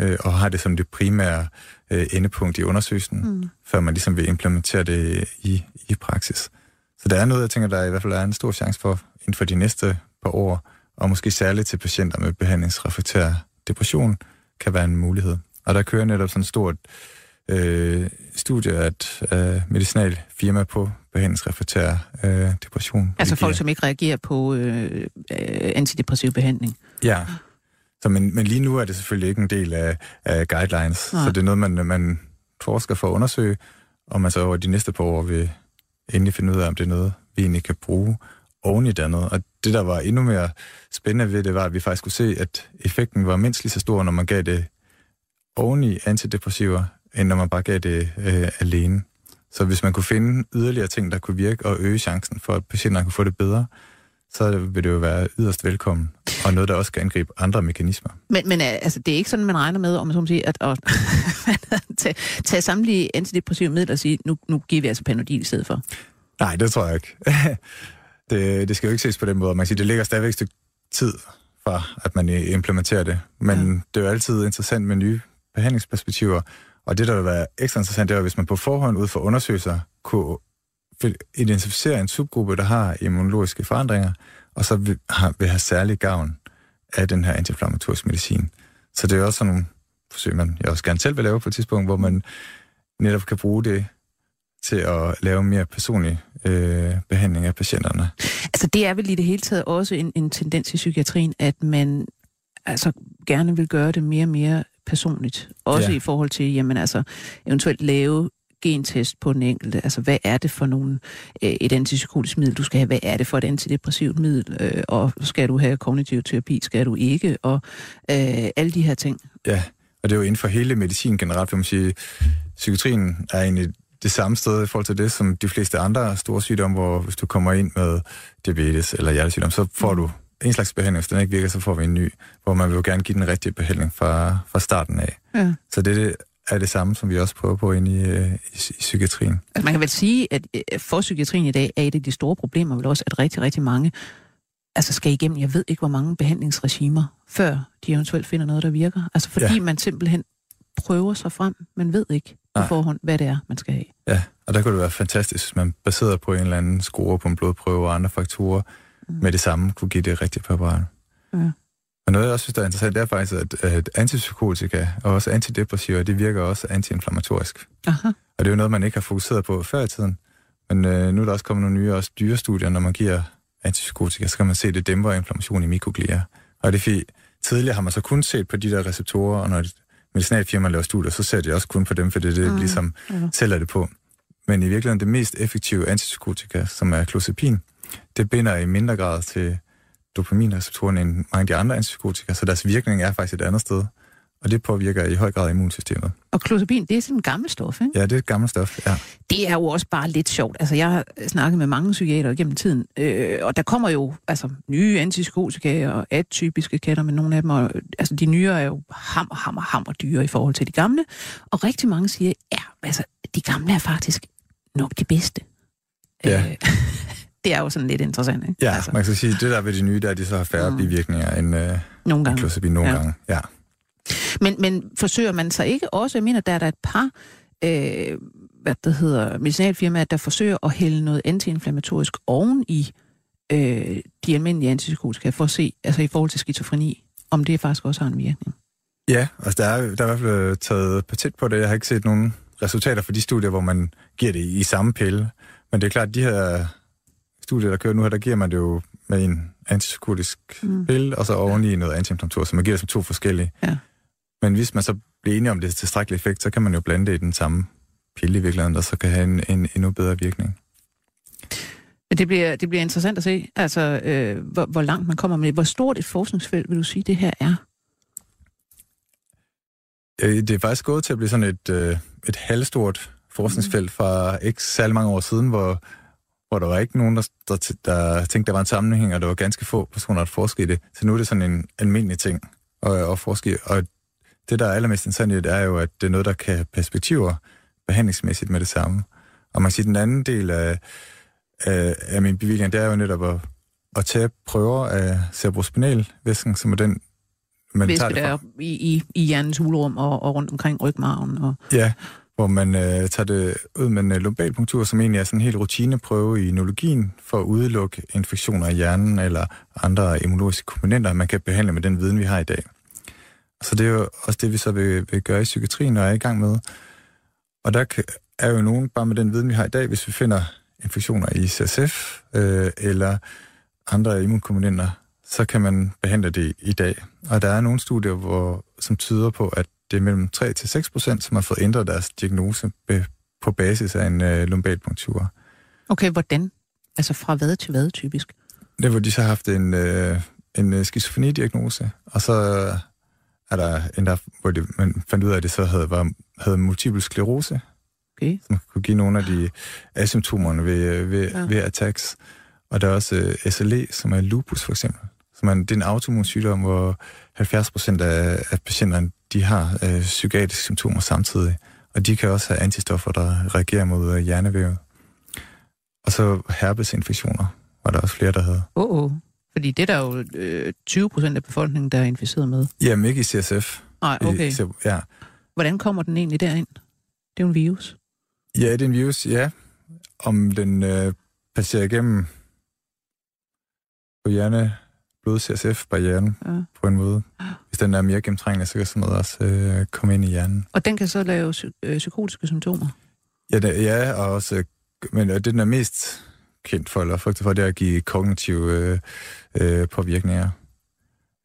[SPEAKER 4] øh, og har det som det primære øh, endepunkt i undersøgelsen, mm. før man ligesom vil implementere det i, i praksis. Så der er noget, jeg tænker, der i hvert fald er en stor chance for inden for de næste par år, og måske særligt til patienter med behandlingsreflektær depression, kan være en mulighed. Og der kører netop sådan et stort øh, studie af et øh, medicinal firma på behandlingsreflektær øh, depression.
[SPEAKER 3] Altså folk, som ikke reagerer på øh, øh, antidepressiv behandling?
[SPEAKER 4] Ja. Så, men, men lige nu er det selvfølgelig ikke en del af, af guidelines, Nej. så det er noget, man, man forsker for at undersøge, og man så over de næste par år vil endelig finde ud af, om det er noget, vi egentlig kan bruge oven i det andet. Og det, der var endnu mere spændende ved det, var, at vi faktisk kunne se, at effekten var mindst lige så stor, når man gav det oven i antidepressiver, end når man bare gav det øh, alene. Så hvis man kunne finde yderligere ting, der kunne virke og øge chancen for, at patienterne kunne få det bedre, så vil det jo være yderst velkommen, og noget, der også kan angribe andre mekanismer.
[SPEAKER 3] Men, men altså, det er ikke sådan, man regner med, om man så sige, at, at tage, tage samtlige antidepressive midler og sige, nu, nu giver vi altså Panodil i stedet for?
[SPEAKER 4] Nej, det tror jeg ikke. det, det skal jo ikke ses på den måde. Man siger, det ligger stadigvæk et stykke tid fra, at man implementerer det. Men ja. det er jo altid interessant med nye behandlingsperspektiver, og det, der vil være ekstra interessant, det er, hvis man på forhånd ud for undersøgelser kunne identificere en subgruppe, der har immunologiske forandringer, og så vil, har, vil have særlig gavn af den her antiinflammatoriske medicin. Så det er også sådan nogle forsøg, man jeg også gerne selv vil lave på et tidspunkt, hvor man netop kan bruge det til at lave mere personlig øh, behandling af patienterne.
[SPEAKER 3] Altså det er vel i det hele taget også en, en tendens i psykiatrien, at man altså gerne vil gøre det mere og mere personligt. Også ja. i forhold til, jamen altså, eventuelt lave gentest på den enkelte. Altså, hvad er det for nogle, øh, et antipsykotisk middel, du skal have? Hvad er det for et antidepressivt middel? Øh, og skal du have kognitiv terapi? Skal du ikke? Og øh, alle de her ting.
[SPEAKER 4] Ja, og det er jo inden for hele medicin generelt, vil man sige. Psykiatrien er egentlig det samme sted i forhold til det, som de fleste andre store sygdomme, hvor hvis du kommer ind med diabetes eller hjertesygdom, så får du en slags behandling, hvis den ikke virker, så får vi en ny, hvor man vil jo gerne give den rigtige behandling fra, fra starten af. Ja. Så det er det samme, som vi også prøver på ind i, øh, i, i psykiatrien.
[SPEAKER 3] Altså man kan vel sige, at øh, for psykiatrien i dag er et af de store problemer vel også, at rigtig, rigtig mange altså skal igennem, jeg ved ikke, hvor mange behandlingsregimer, før de eventuelt finder noget, der virker. Altså fordi ja. man simpelthen prøver sig frem, man ved ikke på Nej. forhånd, hvad det er, man skal have.
[SPEAKER 4] Ja, og der kunne det være fantastisk, hvis man baseret på en eller anden score på en blodprøve og andre faktorer, mm. med det samme kunne give det rigtige præparat. Ja. Men noget, jeg også synes, der er interessant, det er faktisk, at, at antipsykotika og også antidepressiva, det virker også antiinflammatorisk. Aha. Og det er jo noget, man ikke har fokuseret på før i tiden. Men øh, nu er der også kommet nogle nye også dyrestudier, når man giver antipsykotika, så kan man se, at det dæmper inflammation i mikroglia. Og det er fordi, tidligere har man så kun set på de der receptorer, og når et medicinalfirma laver studier, så ser de også kun på dem, for det er det, mm. ligesom ja. sælger det på. Men i virkeligheden det mest effektive antipsykotika, som er klozapin, det binder i mindre grad til dopaminreceptorerne end mange af de andre antipsykotika, så deres virkning er faktisk et andet sted. Og det påvirker i høj grad immunsystemet.
[SPEAKER 3] Og klozapin, det er sådan en gammel stof, ikke?
[SPEAKER 4] Ja, det er et gammelt stof, ja.
[SPEAKER 3] Det er jo også bare lidt sjovt. Altså, jeg har snakket med mange psykiater gennem tiden, øh, og der kommer jo altså, nye antipsykotika og atypiske katter, men nogle af dem er, altså, de nye er jo hammer, hammer, hammer dyre i forhold til de gamle. Og rigtig mange siger, ja, altså, de gamle er faktisk nok de bedste.
[SPEAKER 4] Ja.
[SPEAKER 3] Øh, det er jo sådan lidt interessant, ikke?
[SPEAKER 4] Ja, altså. man kan sige, det der ved de nye, der er de så har færre mm. bivirkninger end øh,
[SPEAKER 3] nogle gange.
[SPEAKER 4] klozapin nogle ja. gange. Ja.
[SPEAKER 3] Men, men forsøger man sig ikke også, jeg mener, der er der et par øh, hvad det hedder, medicinalfirmaer, der forsøger at hælde noget antiinflammatorisk oven i øh, de almindelige antipsykotika, for at se, altså i forhold til skizofreni, om det faktisk også har en virkning.
[SPEAKER 4] Ja, altså der er, der er i hvert fald taget patent på det. Jeg har ikke set nogen resultater for de studier, hvor man giver det i samme pille. Men det er klart, at de her studier, der kører nu her, der giver man det jo med en antipsykotisk mm. pille, og så oveni noget antiinflammatorisk, så man giver det som to forskellige.
[SPEAKER 3] Ja.
[SPEAKER 4] Men hvis man så bliver enige om det tilstrækkelige effekt, så kan man jo blande det i den samme pille i virkeligheden, der så kan have en, en endnu bedre virkning.
[SPEAKER 3] Det bliver, det bliver interessant at se, altså, øh, hvor, hvor langt man kommer med det. Hvor stort et forskningsfelt vil du sige, det her er?
[SPEAKER 4] Det er faktisk gået til at blive sådan et, øh, et halvstort forskningsfelt fra ikke særlig mange år siden, hvor, hvor der var ikke nogen, der, der, der tænkte, der var en sammenhæng, og der var ganske få personer, der forskede i det. Så nu er det sådan en almindelig ting at, at forske. Og det, der er allermest interessant er jo, at det er noget, der kan have perspektiver behandlingsmæssigt med det samme. Og man kan sige, den anden del af, af, af min bevilling, det er jo netop at, at tage prøver af cerebrospinalvæsken, som er den,
[SPEAKER 3] man Væske tager det fra. i, i, i hjernens hulrum og, og rundt omkring rygmarven. Og...
[SPEAKER 4] Ja, hvor man øh, tager det ud med en øh, lumbalpunktur, som egentlig er sådan en helt rutineprøve i neurologien for at udelukke infektioner i hjernen eller andre immunologiske komponenter, man kan behandle med den viden, vi har i dag. Så det er jo også det, vi så vil, vil gøre i psykiatrien og er i gang med. Og der er jo nogen, bare med den viden, vi har i dag, hvis vi finder infektioner i CSF øh, eller andre immunkomponenter, så kan man behandle det i dag. Og der er nogle studier, hvor, som tyder på, at det er mellem 3-6 procent, som har fået ændret deres diagnose på basis af en øh, lumbalpunktur.
[SPEAKER 3] Okay, hvordan? Altså fra hvad til hvad typisk?
[SPEAKER 4] Det hvor de så har haft en, øh, en øh, skizofreni-diagnose, og så er der en der, hvor de, man fandt ud af, at det så havde, var, havde multiple sklerose,
[SPEAKER 3] okay.
[SPEAKER 4] som kunne give nogle af de asymptomerne ved, øh, ved, ja. ved attacks. Og der er også uh, SLE, som er lupus for eksempel. Som er, det er en autoimmun sygdom, hvor 70 procent af, af patienterne de har uh, psykiatriske symptomer samtidig. Og de kan også have antistoffer, der reagerer mod uh, hjernevævet. Og så herpesinfektioner var der også flere, der havde.
[SPEAKER 3] Oh, oh. Fordi det er der jo øh, 20 procent af befolkningen, der er inficeret med.
[SPEAKER 4] Jamen ikke i CSF.
[SPEAKER 3] Nej, okay. I,
[SPEAKER 4] ja.
[SPEAKER 3] Hvordan kommer den egentlig derind? Det er jo en virus.
[SPEAKER 4] Ja, det er en virus, ja. Om den øh, passerer igennem på hjerne, blod CSF-barrieren ja. på en måde. Hvis den er mere gennemtrængende, så kan sådan noget også øh, komme ind i hjernen.
[SPEAKER 3] Og den kan så lave psy- øh, psykotiske symptomer?
[SPEAKER 4] Ja, det, ja og også, men det den er mest kendt for, eller frygtet for, det er at give kognitive øh, øh, påvirkninger.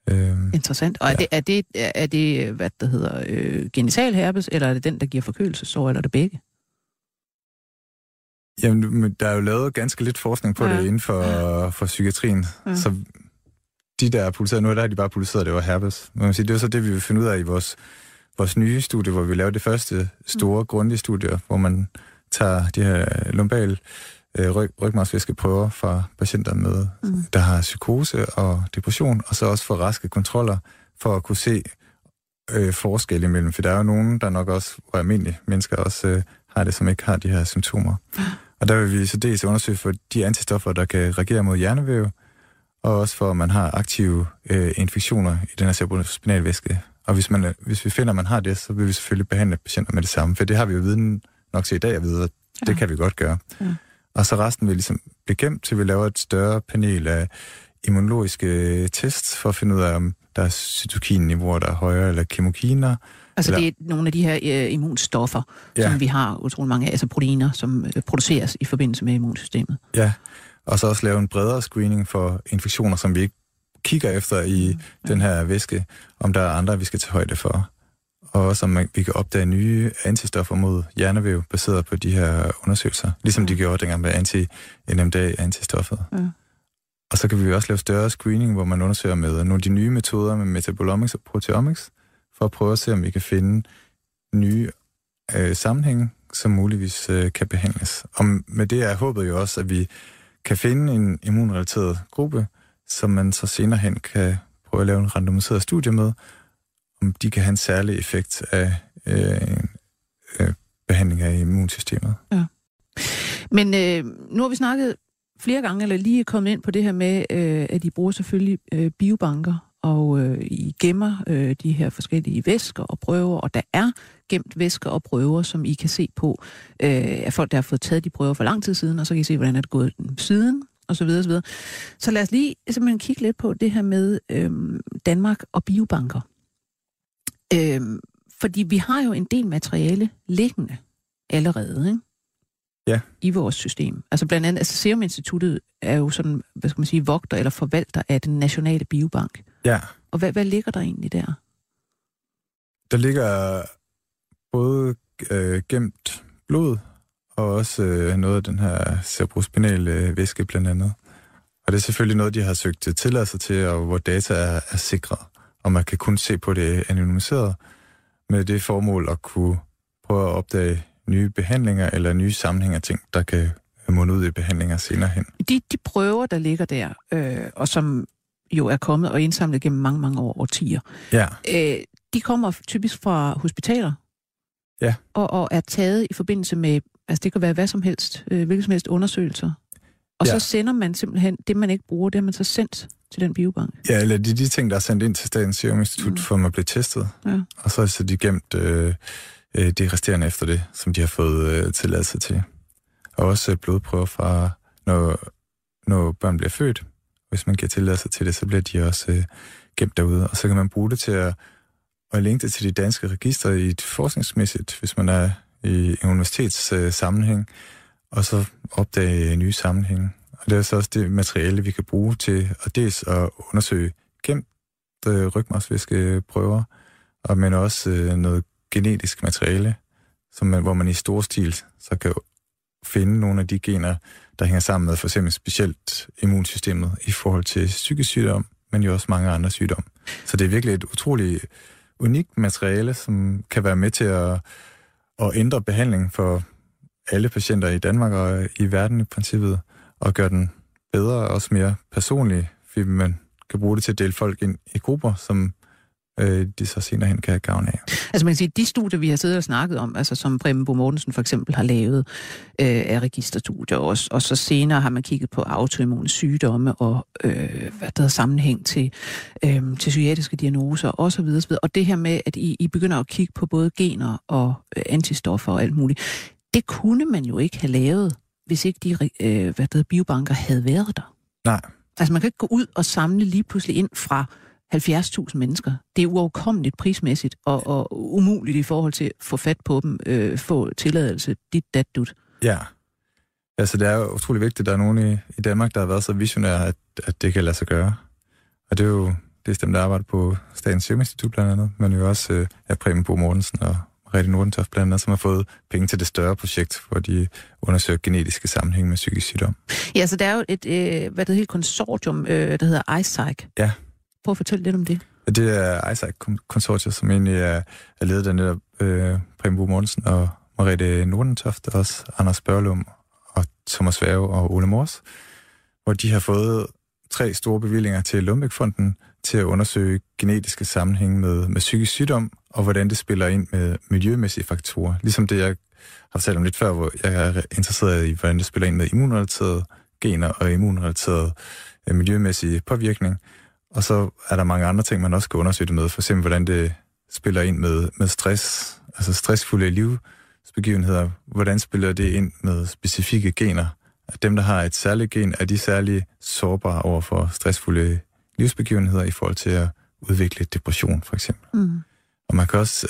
[SPEAKER 3] Øh, Interessant. Og er, ja. det, er, det, er det, hvad der hedder, øh, genital herpes, eller er det den, der giver forkølelsesår, eller er det begge?
[SPEAKER 4] Jamen, der er jo lavet ganske lidt forskning på ja. det inden for, ja. for psykiatrien. Ja. Så de, der er publiceret nu, der har de bare publiceret, det var herpes. Man sige, det er så det, vi vil finde ud af i vores, vores nye studie, hvor vi laver det første store, mm. grundige studie, hvor man tager de her lumbal øh, ryg, rygmarvsvæskeprøver fra patienter med, mm. der har psykose og depression, og så også for raske kontroller, for at kunne se øh, forskel imellem. For der er jo nogen, der nok også, hvor almindelige mennesker også øh, har det, som ikke har de her symptomer. Og der vil vi så dels undersøge for de antistoffer, der kan reagere mod hjernevæv, og også for, at man har aktive øh, infektioner i den her cerebrospinalvæske. Og hvis, man, hvis vi finder, at man har det, så vil vi selvfølgelig behandle patienter med det samme, for det har vi jo viden nok til i dag at vide, at det ja. kan vi godt gøre. Ja. Og så resten vil ligesom blive gemt, til vi laver et større panel af immunologiske tests, for at finde ud af, om der er cytokinniveauer, der er højere, eller kemokiner.
[SPEAKER 3] Altså eller... det er nogle af de her øh, immunstoffer, ja. som vi har utrolig mange af, altså proteiner, som øh, produceres i forbindelse med immunsystemet.
[SPEAKER 4] Ja, og så også lave en bredere screening for infektioner, som vi ikke kigger efter i mm, den her væske, om der er andre, vi skal tage højde for. og også om vi kan opdage nye antistoffer mod hjernevæv, baseret på de her undersøgelser, ligesom de gjorde dengang med anti-NMDA-antistoffet. Ja. Og så kan vi også lave større screening, hvor man undersøger med nogle af de nye metoder med metabolomics og proteomics, for at prøve at se, om vi kan finde nye øh, sammenhænge, som muligvis øh, kan behandles. Og med det er håbet jo også, at vi kan finde en immunrelateret gruppe, som man så senere hen kan prøve at lave en randomiseret studie med, om de kan have en særlig effekt af øh, øh, behandling af immunsystemet. Ja.
[SPEAKER 3] Men øh, nu har vi snakket flere gange, eller lige kommet ind på det her med, øh, at de bruger selvfølgelig øh, biobanker, og øh, I gemmer øh, de her forskellige væsker og prøver, og der er gemt væsker og prøver, som I kan se på øh, af folk, der har fået taget de prøver for lang tid siden, og så kan I se, hvordan er det gået siden, og så videre, så videre. Så lad os lige simpelthen kigge lidt på det her med øh, Danmark og biobanker. Øh, fordi vi har jo en del materiale liggende allerede, ikke?
[SPEAKER 4] ja.
[SPEAKER 3] i vores system. Altså blandt andet, altså Serum Instituttet er jo sådan, hvad skal man sige, vogter eller forvalter af den nationale biobank.
[SPEAKER 4] Ja.
[SPEAKER 3] Og hvad, hvad ligger der egentlig der?
[SPEAKER 4] Der ligger både øh, gemt blod, og også øh, noget af den her cerebrospinale øh, væske blandt andet. Og det er selvfølgelig noget, de har søgt tilladelse til, og hvor data er, er sikret. Og man kan kun se på det anonymiseret med det formål at kunne prøve at opdage nye behandlinger eller nye sammenhænger ting, der kan munde ud i behandlinger senere hen.
[SPEAKER 3] De, de prøver, der ligger der, øh, og som jo er kommet og indsamlet gennem mange, mange år, årtier,
[SPEAKER 4] ja.
[SPEAKER 3] øh, de kommer typisk fra hospitaler,
[SPEAKER 4] ja.
[SPEAKER 3] og, og er taget i forbindelse med, altså det kan være hvad som helst, øh, hvilke som helst undersøgelser. Og ja. så sender man simpelthen det, man ikke bruger, det har man så sendt til den biobank.
[SPEAKER 4] Ja, eller de, de ting, der er sendt ind til Statens Serum Institut, mm. for at man bliver testet. Ja. Og så er så de gemt øh, øh, det resterende efter det, som de har fået øh, tilladelse til. Og også øh, blodprøver fra, når, når børn bliver født. Hvis man giver tilladelse til det, så bliver de også øh, gemt derude. Og så kan man bruge det til at, at linke det til de danske register i et forskningsmæssigt, hvis man er i en universitets øh, sammenhæng, og så opdage nye sammenhænge. Og det er så også det materiale, vi kan bruge til at dels at undersøge gemt øh, rygmarvsvæskeprøver, og men også øh, noget genetisk materiale, som man, hvor man i stor stil så kan finde nogle af de gener, der hænger sammen med for eksempel specielt immunsystemet i forhold til psykisk sygdom, men jo også mange andre sygdomme. Så det er virkelig et utroligt unikt materiale, som kan være med til at, at ændre behandlingen for alle patienter i Danmark og i verden i princippet, og gøre den bedre og også mere personlig, fordi man kan bruge det til at dele folk ind i grupper, som øh, de så senere hen kan have gavn af.
[SPEAKER 3] Altså man kan sige, de studier, vi har siddet og snakket om, altså som Preben Bo Mortensen for eksempel har lavet øh, af registerstudier, og, og så senere har man kigget på autoimmune sygdomme og øh, hvad der er sammenhæng til, øh, til psykiatriske diagnoser osv. osv. Og det her med, at I, I begynder at kigge på både gener og øh, antistoffer og alt muligt, det kunne man jo ikke have lavet, hvis ikke de øh, hvad der biobanker havde været der.
[SPEAKER 4] Nej.
[SPEAKER 3] Altså man kan ikke gå ud og samle lige pludselig ind fra 70.000 mennesker. Det er uoverkommeligt prismæssigt og, og umuligt i forhold til at få fat på dem, øh, få tilladelse, dit, dat, dut.
[SPEAKER 4] Ja. Altså, det er jo utrolig vigtigt, at der er nogen i, i Danmark, der har været så visionære, at, at det kan lade sig gøre. Og det er jo det er dem, der arbejder på Statens Serum Institut blandt andet, men jo også øh, ja, Preben Bo Mortensen og Rette Nordentoft blandt andet, som har fået penge til det større projekt, hvor de undersøger genetiske sammenhæng med psykisk sygdom.
[SPEAKER 3] Ja, så der er jo et, øh, hvad det hedder, konsortium, øh, der hedder ISAC.
[SPEAKER 4] Ja.
[SPEAKER 3] Prøv at fortælle lidt om det.
[SPEAKER 4] Det er ISAC konsortiet, som egentlig er, er ledet af netop øh, Preben Bo Mortensen og Mariette Nordentoft, også Anders Børlum og Thomas Værge og Ole Mors, hvor de har fået tre store bevillinger til Lundbækfonden til at undersøge genetiske sammenhænge med, med psykisk sygdom, og hvordan det spiller ind med miljømæssige faktorer. Ligesom det, jeg har fortalt om lidt før, hvor jeg er interesseret i, hvordan det spiller ind med immunrelaterede gener og immunrelateret øh, miljømæssig påvirkning. Og så er der mange andre ting, man også skal undersøge det med. For eksempel, hvordan det spiller ind med, med stress, altså stressfulde livsbegivenheder. Hvordan spiller det ind med specifikke gener? At dem, der har et særligt gen, er de særlig sårbare over for stressfulde livsbegivenheder i forhold til at udvikle depression, for eksempel. Mm. Og man kan også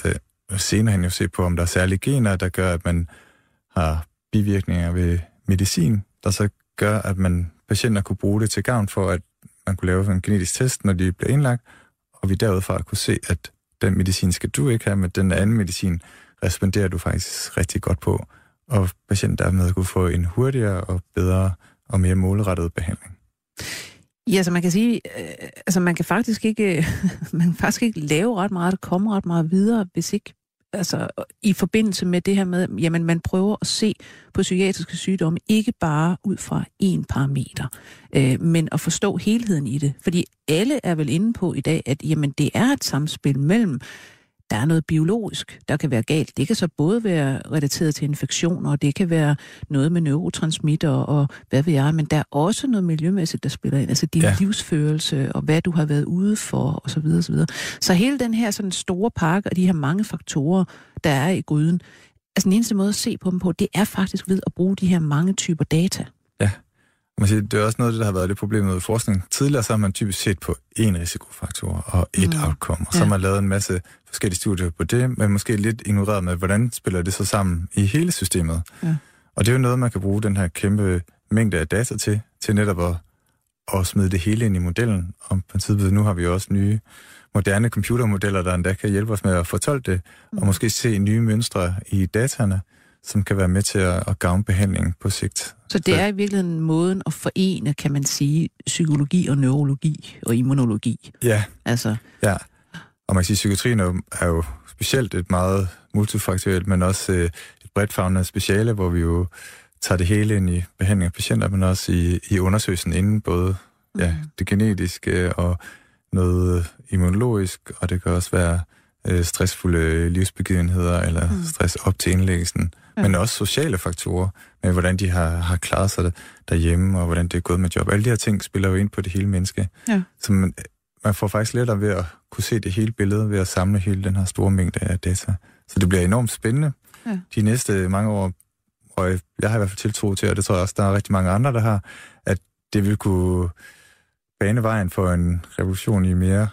[SPEAKER 4] øh, senere hen jo se på, om der er særlige gener, der gør, at man har bivirkninger ved medicin, der så gør, at man patienter kunne bruge det til gavn for, at man kunne lave en genetisk test, når de bliver indlagt, og vi derudfra kunne se, at den medicin skal du ikke have, men den anden medicin responderer du faktisk rigtig godt på, og patienten dermed kunne få en hurtigere og bedre og mere målrettet behandling.
[SPEAKER 3] Ja, så man kan sige, øh, altså man kan faktisk ikke, man kan faktisk ikke lave ret meget, komme ret meget videre, hvis ikke altså, i forbindelse med det her med, jamen man prøver at se på psykiatriske sygdomme, ikke bare ud fra én parameter, øh, men at forstå helheden i det. Fordi alle er vel inde på i dag, at jamen, det er et samspil mellem der er noget biologisk, der kan være galt. Det kan så både være relateret til infektioner, og det kan være noget med neurotransmitter og hvad ved jeg, men der er også noget miljømæssigt, der spiller ind. Altså din ja. livsførelse og hvad du har været ude for osv. osv. Så hele den her sådan store pakke og de her mange faktorer, der er i gryden, altså den eneste måde at se på dem på, det er faktisk ved at bruge de her mange typer data.
[SPEAKER 4] Ja, man siger, det er også noget, der har været det problem med forskning. Tidligere så har man typisk set på én risikofaktor og et mm. outcome, og så ja. har man lavet en masse forskellige studier på det, men måske lidt ignoreret med, hvordan spiller det så sammen i hele systemet. Ja. Og det er jo noget, man kan bruge den her kæmpe mængde af data til, til netop at, at smide det hele ind i modellen. Og på princippet, nu har vi også nye moderne computermodeller, der endda kan hjælpe os med at fortolke det, mm. og måske se nye mønstre i dataene, som kan være med til at, at gavne behandlingen på sigt.
[SPEAKER 3] Så det er i virkeligheden måden at forene, kan man sige, psykologi og neurologi og immunologi.
[SPEAKER 4] Ja. Altså. Ja. Og man kan sige, at psykiatrien er jo specielt et meget multifaktuelt, men også øh, et bredt fagnet speciale, hvor vi jo tager det hele ind i behandling af patienter, men også i, i undersøgelsen inden både ja, mm. det genetiske og noget immunologisk, og det kan også være øh, stressfulde livsbegivenheder eller mm. stress op til indlæggelsen ja. men også sociale faktorer, med hvordan de har, har klaret sig derhjemme, og hvordan det er gået med job. Alle de her ting spiller jo ind på det hele menneske. Ja. Så man, man får faktisk lettere ved at kunne se det hele billede, ved at samle hele den her store mængde af data. Så det bliver enormt spændende ja. de næste mange år, og jeg har i hvert fald tiltro til, og det tror jeg også, der er rigtig mange andre, der har, at det vil kunne bane vejen for en revolution i mere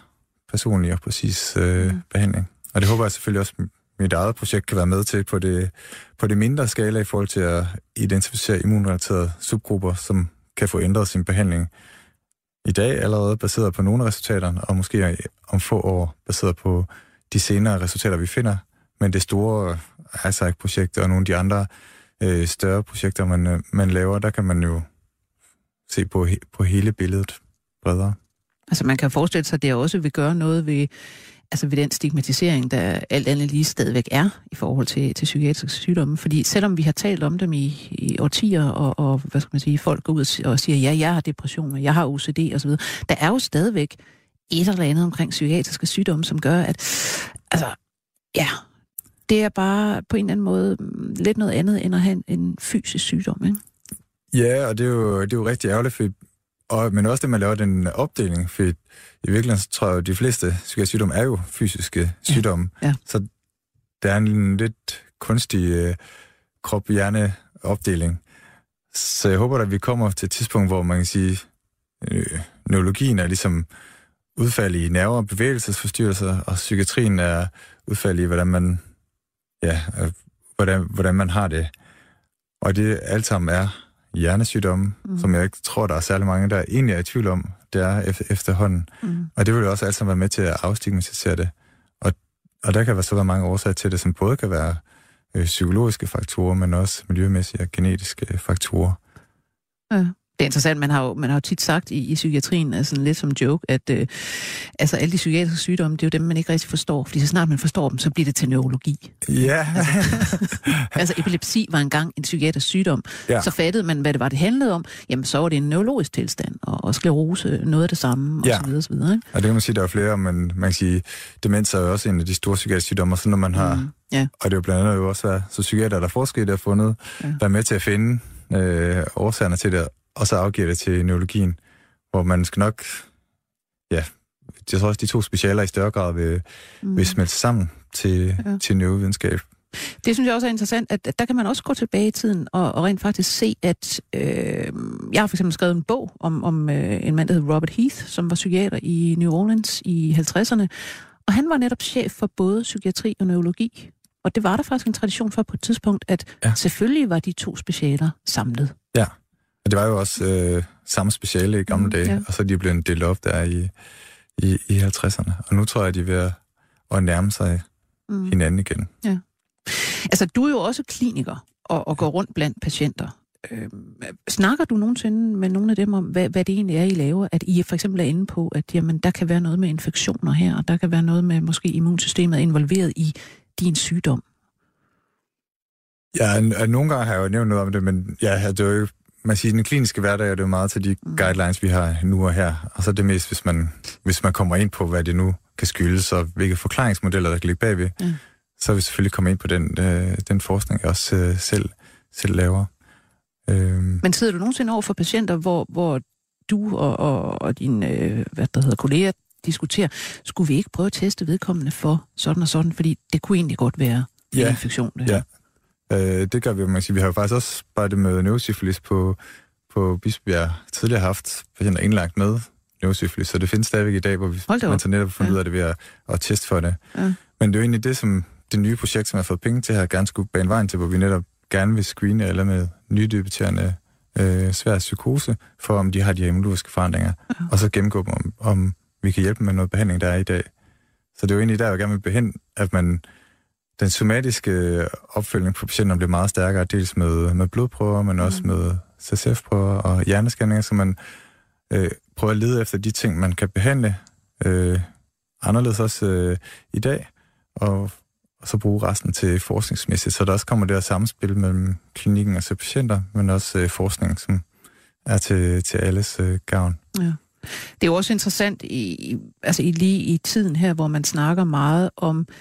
[SPEAKER 4] personlig og præcis øh, mm. behandling. Og det håber jeg selvfølgelig også, mit eget projekt kan være med til på det, på det mindre skala i forhold til at identificere immunrelaterede subgrupper, som kan få ændret sin behandling i dag allerede baseret på nogle af resultaterne, og måske om få år baseret på de senere resultater, vi finder. Men det store ISAC-projekt og nogle af de andre øh, større projekter, man, øh, man laver, der kan man jo se på, på hele billedet bredere.
[SPEAKER 3] Altså man kan forestille sig, at det også vil gøre noget ved altså ved den stigmatisering, der alt andet lige stadigvæk er i forhold til, til psykiatriske sygdomme. Fordi selvom vi har talt om dem i, i årtier, og, og hvad skal man sige, folk går ud og siger, ja, jeg har depression, og jeg har OCD osv., der er jo stadigvæk et eller andet omkring psykiatriske sygdomme, som gør, at altså, ja, det er bare på en eller anden måde lidt noget andet, end at have en, en fysisk sygdom, ikke?
[SPEAKER 4] Ja, og det er jo, det er jo rigtig ærgerligt, for, og, men også det, man laver den opdeling, for i virkeligheden så tror jeg, at de fleste psykiatriske sygdomme er jo fysiske sygdomme. Ja. Ja. Så der er en lidt kunstig øh, krop-hjerne-opdeling. Så jeg håber, at vi kommer til et tidspunkt, hvor man kan sige, øh, neurologien er ligesom udfald i nerve- og bevægelsesforstyrrelser, og psykiatrien er udfald i, hvordan man, ja, øh, hvordan, hvordan man har det. Og det alt sammen er hjernesygdomme, mm. som jeg ikke tror, der er særlig mange, der egentlig er i tvivl om, det er efterhånden. Mm. Og det vil jo også alt sammen være med til at afstigmatisere det. Og, og der kan være så være mange årsager til det, som både kan være øh, psykologiske faktorer, men også miljømæssige og genetiske faktorer.
[SPEAKER 3] Ja. Det er interessant, man har jo, man har jo tit sagt i, i psykiatrien, altså lidt som joke, at øh, altså alle de psykiatriske sygdomme, det er jo dem, man ikke rigtig forstår, fordi så snart man forstår dem, så bliver det til neurologi.
[SPEAKER 4] Ja.
[SPEAKER 3] altså, altså epilepsi var engang en psykiatrisk sygdom. Ja. Så fattede man, hvad det var, det handlede om. Jamen, så var det en neurologisk tilstand, og, og sklerose, noget af det samme, ja. og så videre, så videre. Ikke?
[SPEAKER 4] Og det kan man sige, der er flere, men man kan sige, demens er jo også en af de store psykiatriske sygdomme, så når man har, mm. ja. og det er jo blandt andet jo også så psykiater, der forsket, der har fundet, ja. der er med til at finde øh, årsagerne til det, og så afgiver det til neurologien, hvor man skal nok, ja, jeg tror også, de to specialer i større grad vil, mm. vil smelte sammen til, ja. til neurovidenskab.
[SPEAKER 3] Det synes jeg også er interessant, at, der kan man også gå tilbage i tiden og, og rent faktisk se, at øh, jeg har for eksempel skrevet en bog om, om øh, en mand, der hed Robert Heath, som var psykiater i New Orleans i 50'erne, og han var netop chef for både psykiatri og neurologi. Og det var der faktisk en tradition for på et tidspunkt, at ja. selvfølgelig var de to specialer samlet.
[SPEAKER 4] Ja. Og det var jo også øh, samme speciale i gamle mm, dage, ja. og så er de blevet delt op der i, i, i 50'erne. Og nu tror jeg, de er ved at at nærme sig mm. hinanden igen.
[SPEAKER 3] Ja. Altså, du er jo også kliniker og, og går rundt blandt patienter. Øh, snakker du nogensinde med nogle af dem om, hvad, hvad det egentlig er, I laver? At I for eksempel er inde på, at jamen, der kan være noget med infektioner her, og der kan være noget med måske immunsystemet involveret i din sygdom?
[SPEAKER 4] Ja, nogle gange har jeg jo nævnt noget om det, men ja, det er jo man siger, den kliniske hverdag er det jo meget til de mm. guidelines, vi har nu og her. Og så er det mest, hvis man, hvis man kommer ind på, hvad det nu kan skyldes, og hvilke forklaringsmodeller, der kan ligge bagved, mm. så er vi selvfølgelig kommet ind på den, øh, den forskning, jeg også øh, selv, selv laver.
[SPEAKER 3] Øhm. Men sidder du nogensinde over for patienter, hvor, hvor du og, og, og dine øh, hvad der hedder, kolleger diskuterer, skulle vi ikke prøve at teste vedkommende for sådan og sådan, fordi det kunne egentlig godt være ja. en infektion. Det
[SPEAKER 4] ja, øh, det gør vi. Man sige. Vi har jo faktisk også det med neurosyfilis på, på Bispebjerg tidligere haft patienter indlagt med neurosyfilis, så det findes stadigvæk i dag, hvor vi, man så netop fundet ja. ud af det ved at, at teste for det. Ja. Men det er jo egentlig det, som det nye projekt, som jeg har fået penge til, har gerne skulle bane vejen til, hvor vi netop gerne vil screene eller med nydebuterende øh, svær psykose, for om de har de her immunologiske forandringer, ja. og så gennemgå dem, om, om vi kan hjælpe dem med noget behandling, der er i dag. Så det er jo egentlig der, jeg gerne vil behende, at man den somatiske opfølgning på patienten bliver meget stærkere, dels med, med blodprøver, men også mm. med CSF-prøver og hjerneskanninger, så man øh, prøver at lede efter de ting, man kan behandle øh, anderledes også øh, i dag, og og så bruge resten til forskningsmæssigt. Så der også kommer det her samspil mellem klinikken og så patienter, men også øh, forskning, som er til, til alles øh, gavn. Ja.
[SPEAKER 3] Det er jo også interessant i, altså i lige i tiden her, hvor man snakker meget om øh,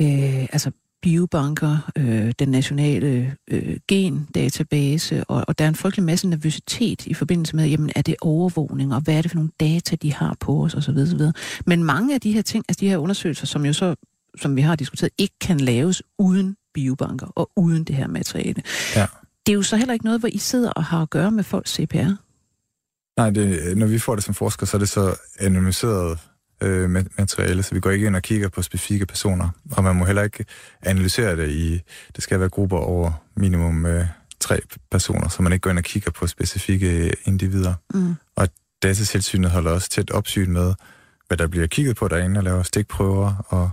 [SPEAKER 3] altså biobanker, øh, den nationale øh, gendatabase, og, og der er en frygtelig masse nervøsitet i forbindelse med, jamen er det overvågning, og hvad er det for nogle data, de har på os, osv. osv. Men mange af de her ting, altså de her undersøgelser, som jo så som vi har diskuteret, ikke kan laves uden biobanker og uden det her materiale. Ja. Det er jo så heller ikke noget, hvor I sidder og har at gøre med folks CPR.
[SPEAKER 4] Nej, det, når vi får det som forsker, så er det så anonymiseret øh, materiale, så vi går ikke ind og kigger på specifikke personer, og man må heller ikke analysere det i, det skal være grupper over minimum øh, tre personer, så man ikke går ind og kigger på specifikke individer. Mm. Og datatilsynet holder også tæt opsyn med, hvad der bliver kigget på derinde, og laver stikprøver, og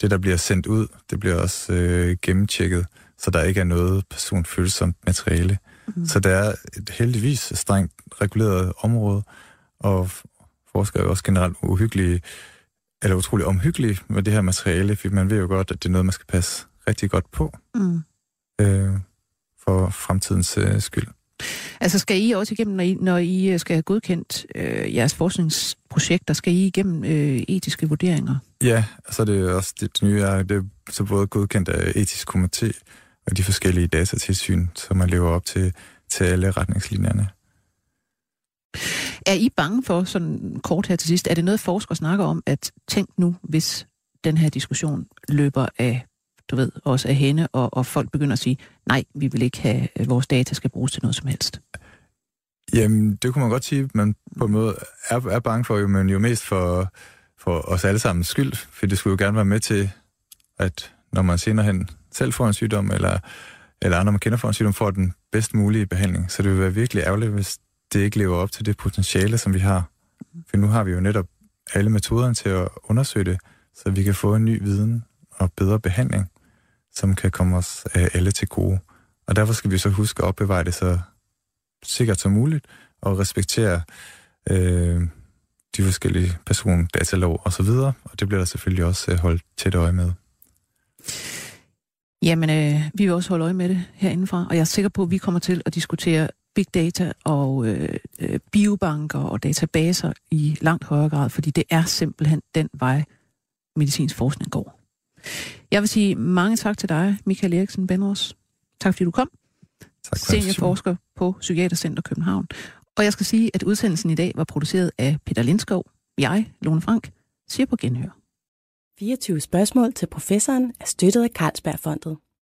[SPEAKER 4] det, der bliver sendt ud, det bliver også øh, gennemtjekket, så der ikke er noget personfølsomt materiale. Mm. Så det er et heldigvis strengt reguleret område, og forskere er også generelt uhyggelige, eller utrolig omhyggelige med det her materiale, fordi man ved jo godt, at det er noget, man skal passe rigtig godt på mm. øh, for fremtidens øh, skyld.
[SPEAKER 3] Altså skal I også igennem, når I, når I øh, skal have godkendt øh, jeres forskningsprojekter, skal I igennem øh, etiske vurderinger?
[SPEAKER 4] Ja, altså det er også det, det nye er, det er så både godkendt af etisk komité og de forskellige datatilsyn, som man lever op til, til alle retningslinjerne.
[SPEAKER 3] Er I bange for, sådan kort her til sidst, er det noget forskere snakker om, at tænk nu, hvis den her diskussion løber af du ved, også af hende, og, og folk begynder at sige, nej, vi vil ikke have, at vores data skal bruges til noget som helst?
[SPEAKER 4] Jamen, det kunne man godt sige, man på en måde er, er bange for, men jo mest for, for os alle sammen skyld, for det skulle jo gerne være med til, at når man senere hen selv får en sygdom, eller, eller andre, man kender for en sygdom, får den bedst mulige behandling. Så det vil være virkelig ærgerligt, hvis det ikke lever op til det potentiale, som vi har. For nu har vi jo netop alle metoderne til at undersøge det, så vi kan få en ny viden og bedre behandling som kan komme os øh, alle til gode. Og derfor skal vi så huske at opbevare det så sikkert som muligt, og respektere øh, de forskellige persondatalov og så videre, og det bliver der selvfølgelig også øh, holdt tæt øje med.
[SPEAKER 3] Jamen, øh, vi vil også holde øje med det herindefra, og jeg er sikker på, at vi kommer til at diskutere big data og øh, øh biobanker og databaser i langt højere grad, fordi det er simpelthen den vej, medicinsk forskning går. Jeg vil sige mange tak til dig, Michael Eriksen Benros. Tak fordi du kom. Tak for Seniorforsker på Psykiatercenter København. Og jeg skal sige, at udsendelsen i dag var produceret af Peter Lindskov. Jeg, Lone Frank, siger på genhør.
[SPEAKER 1] 24 spørgsmål til professoren er støttet af Carlsbergfondet.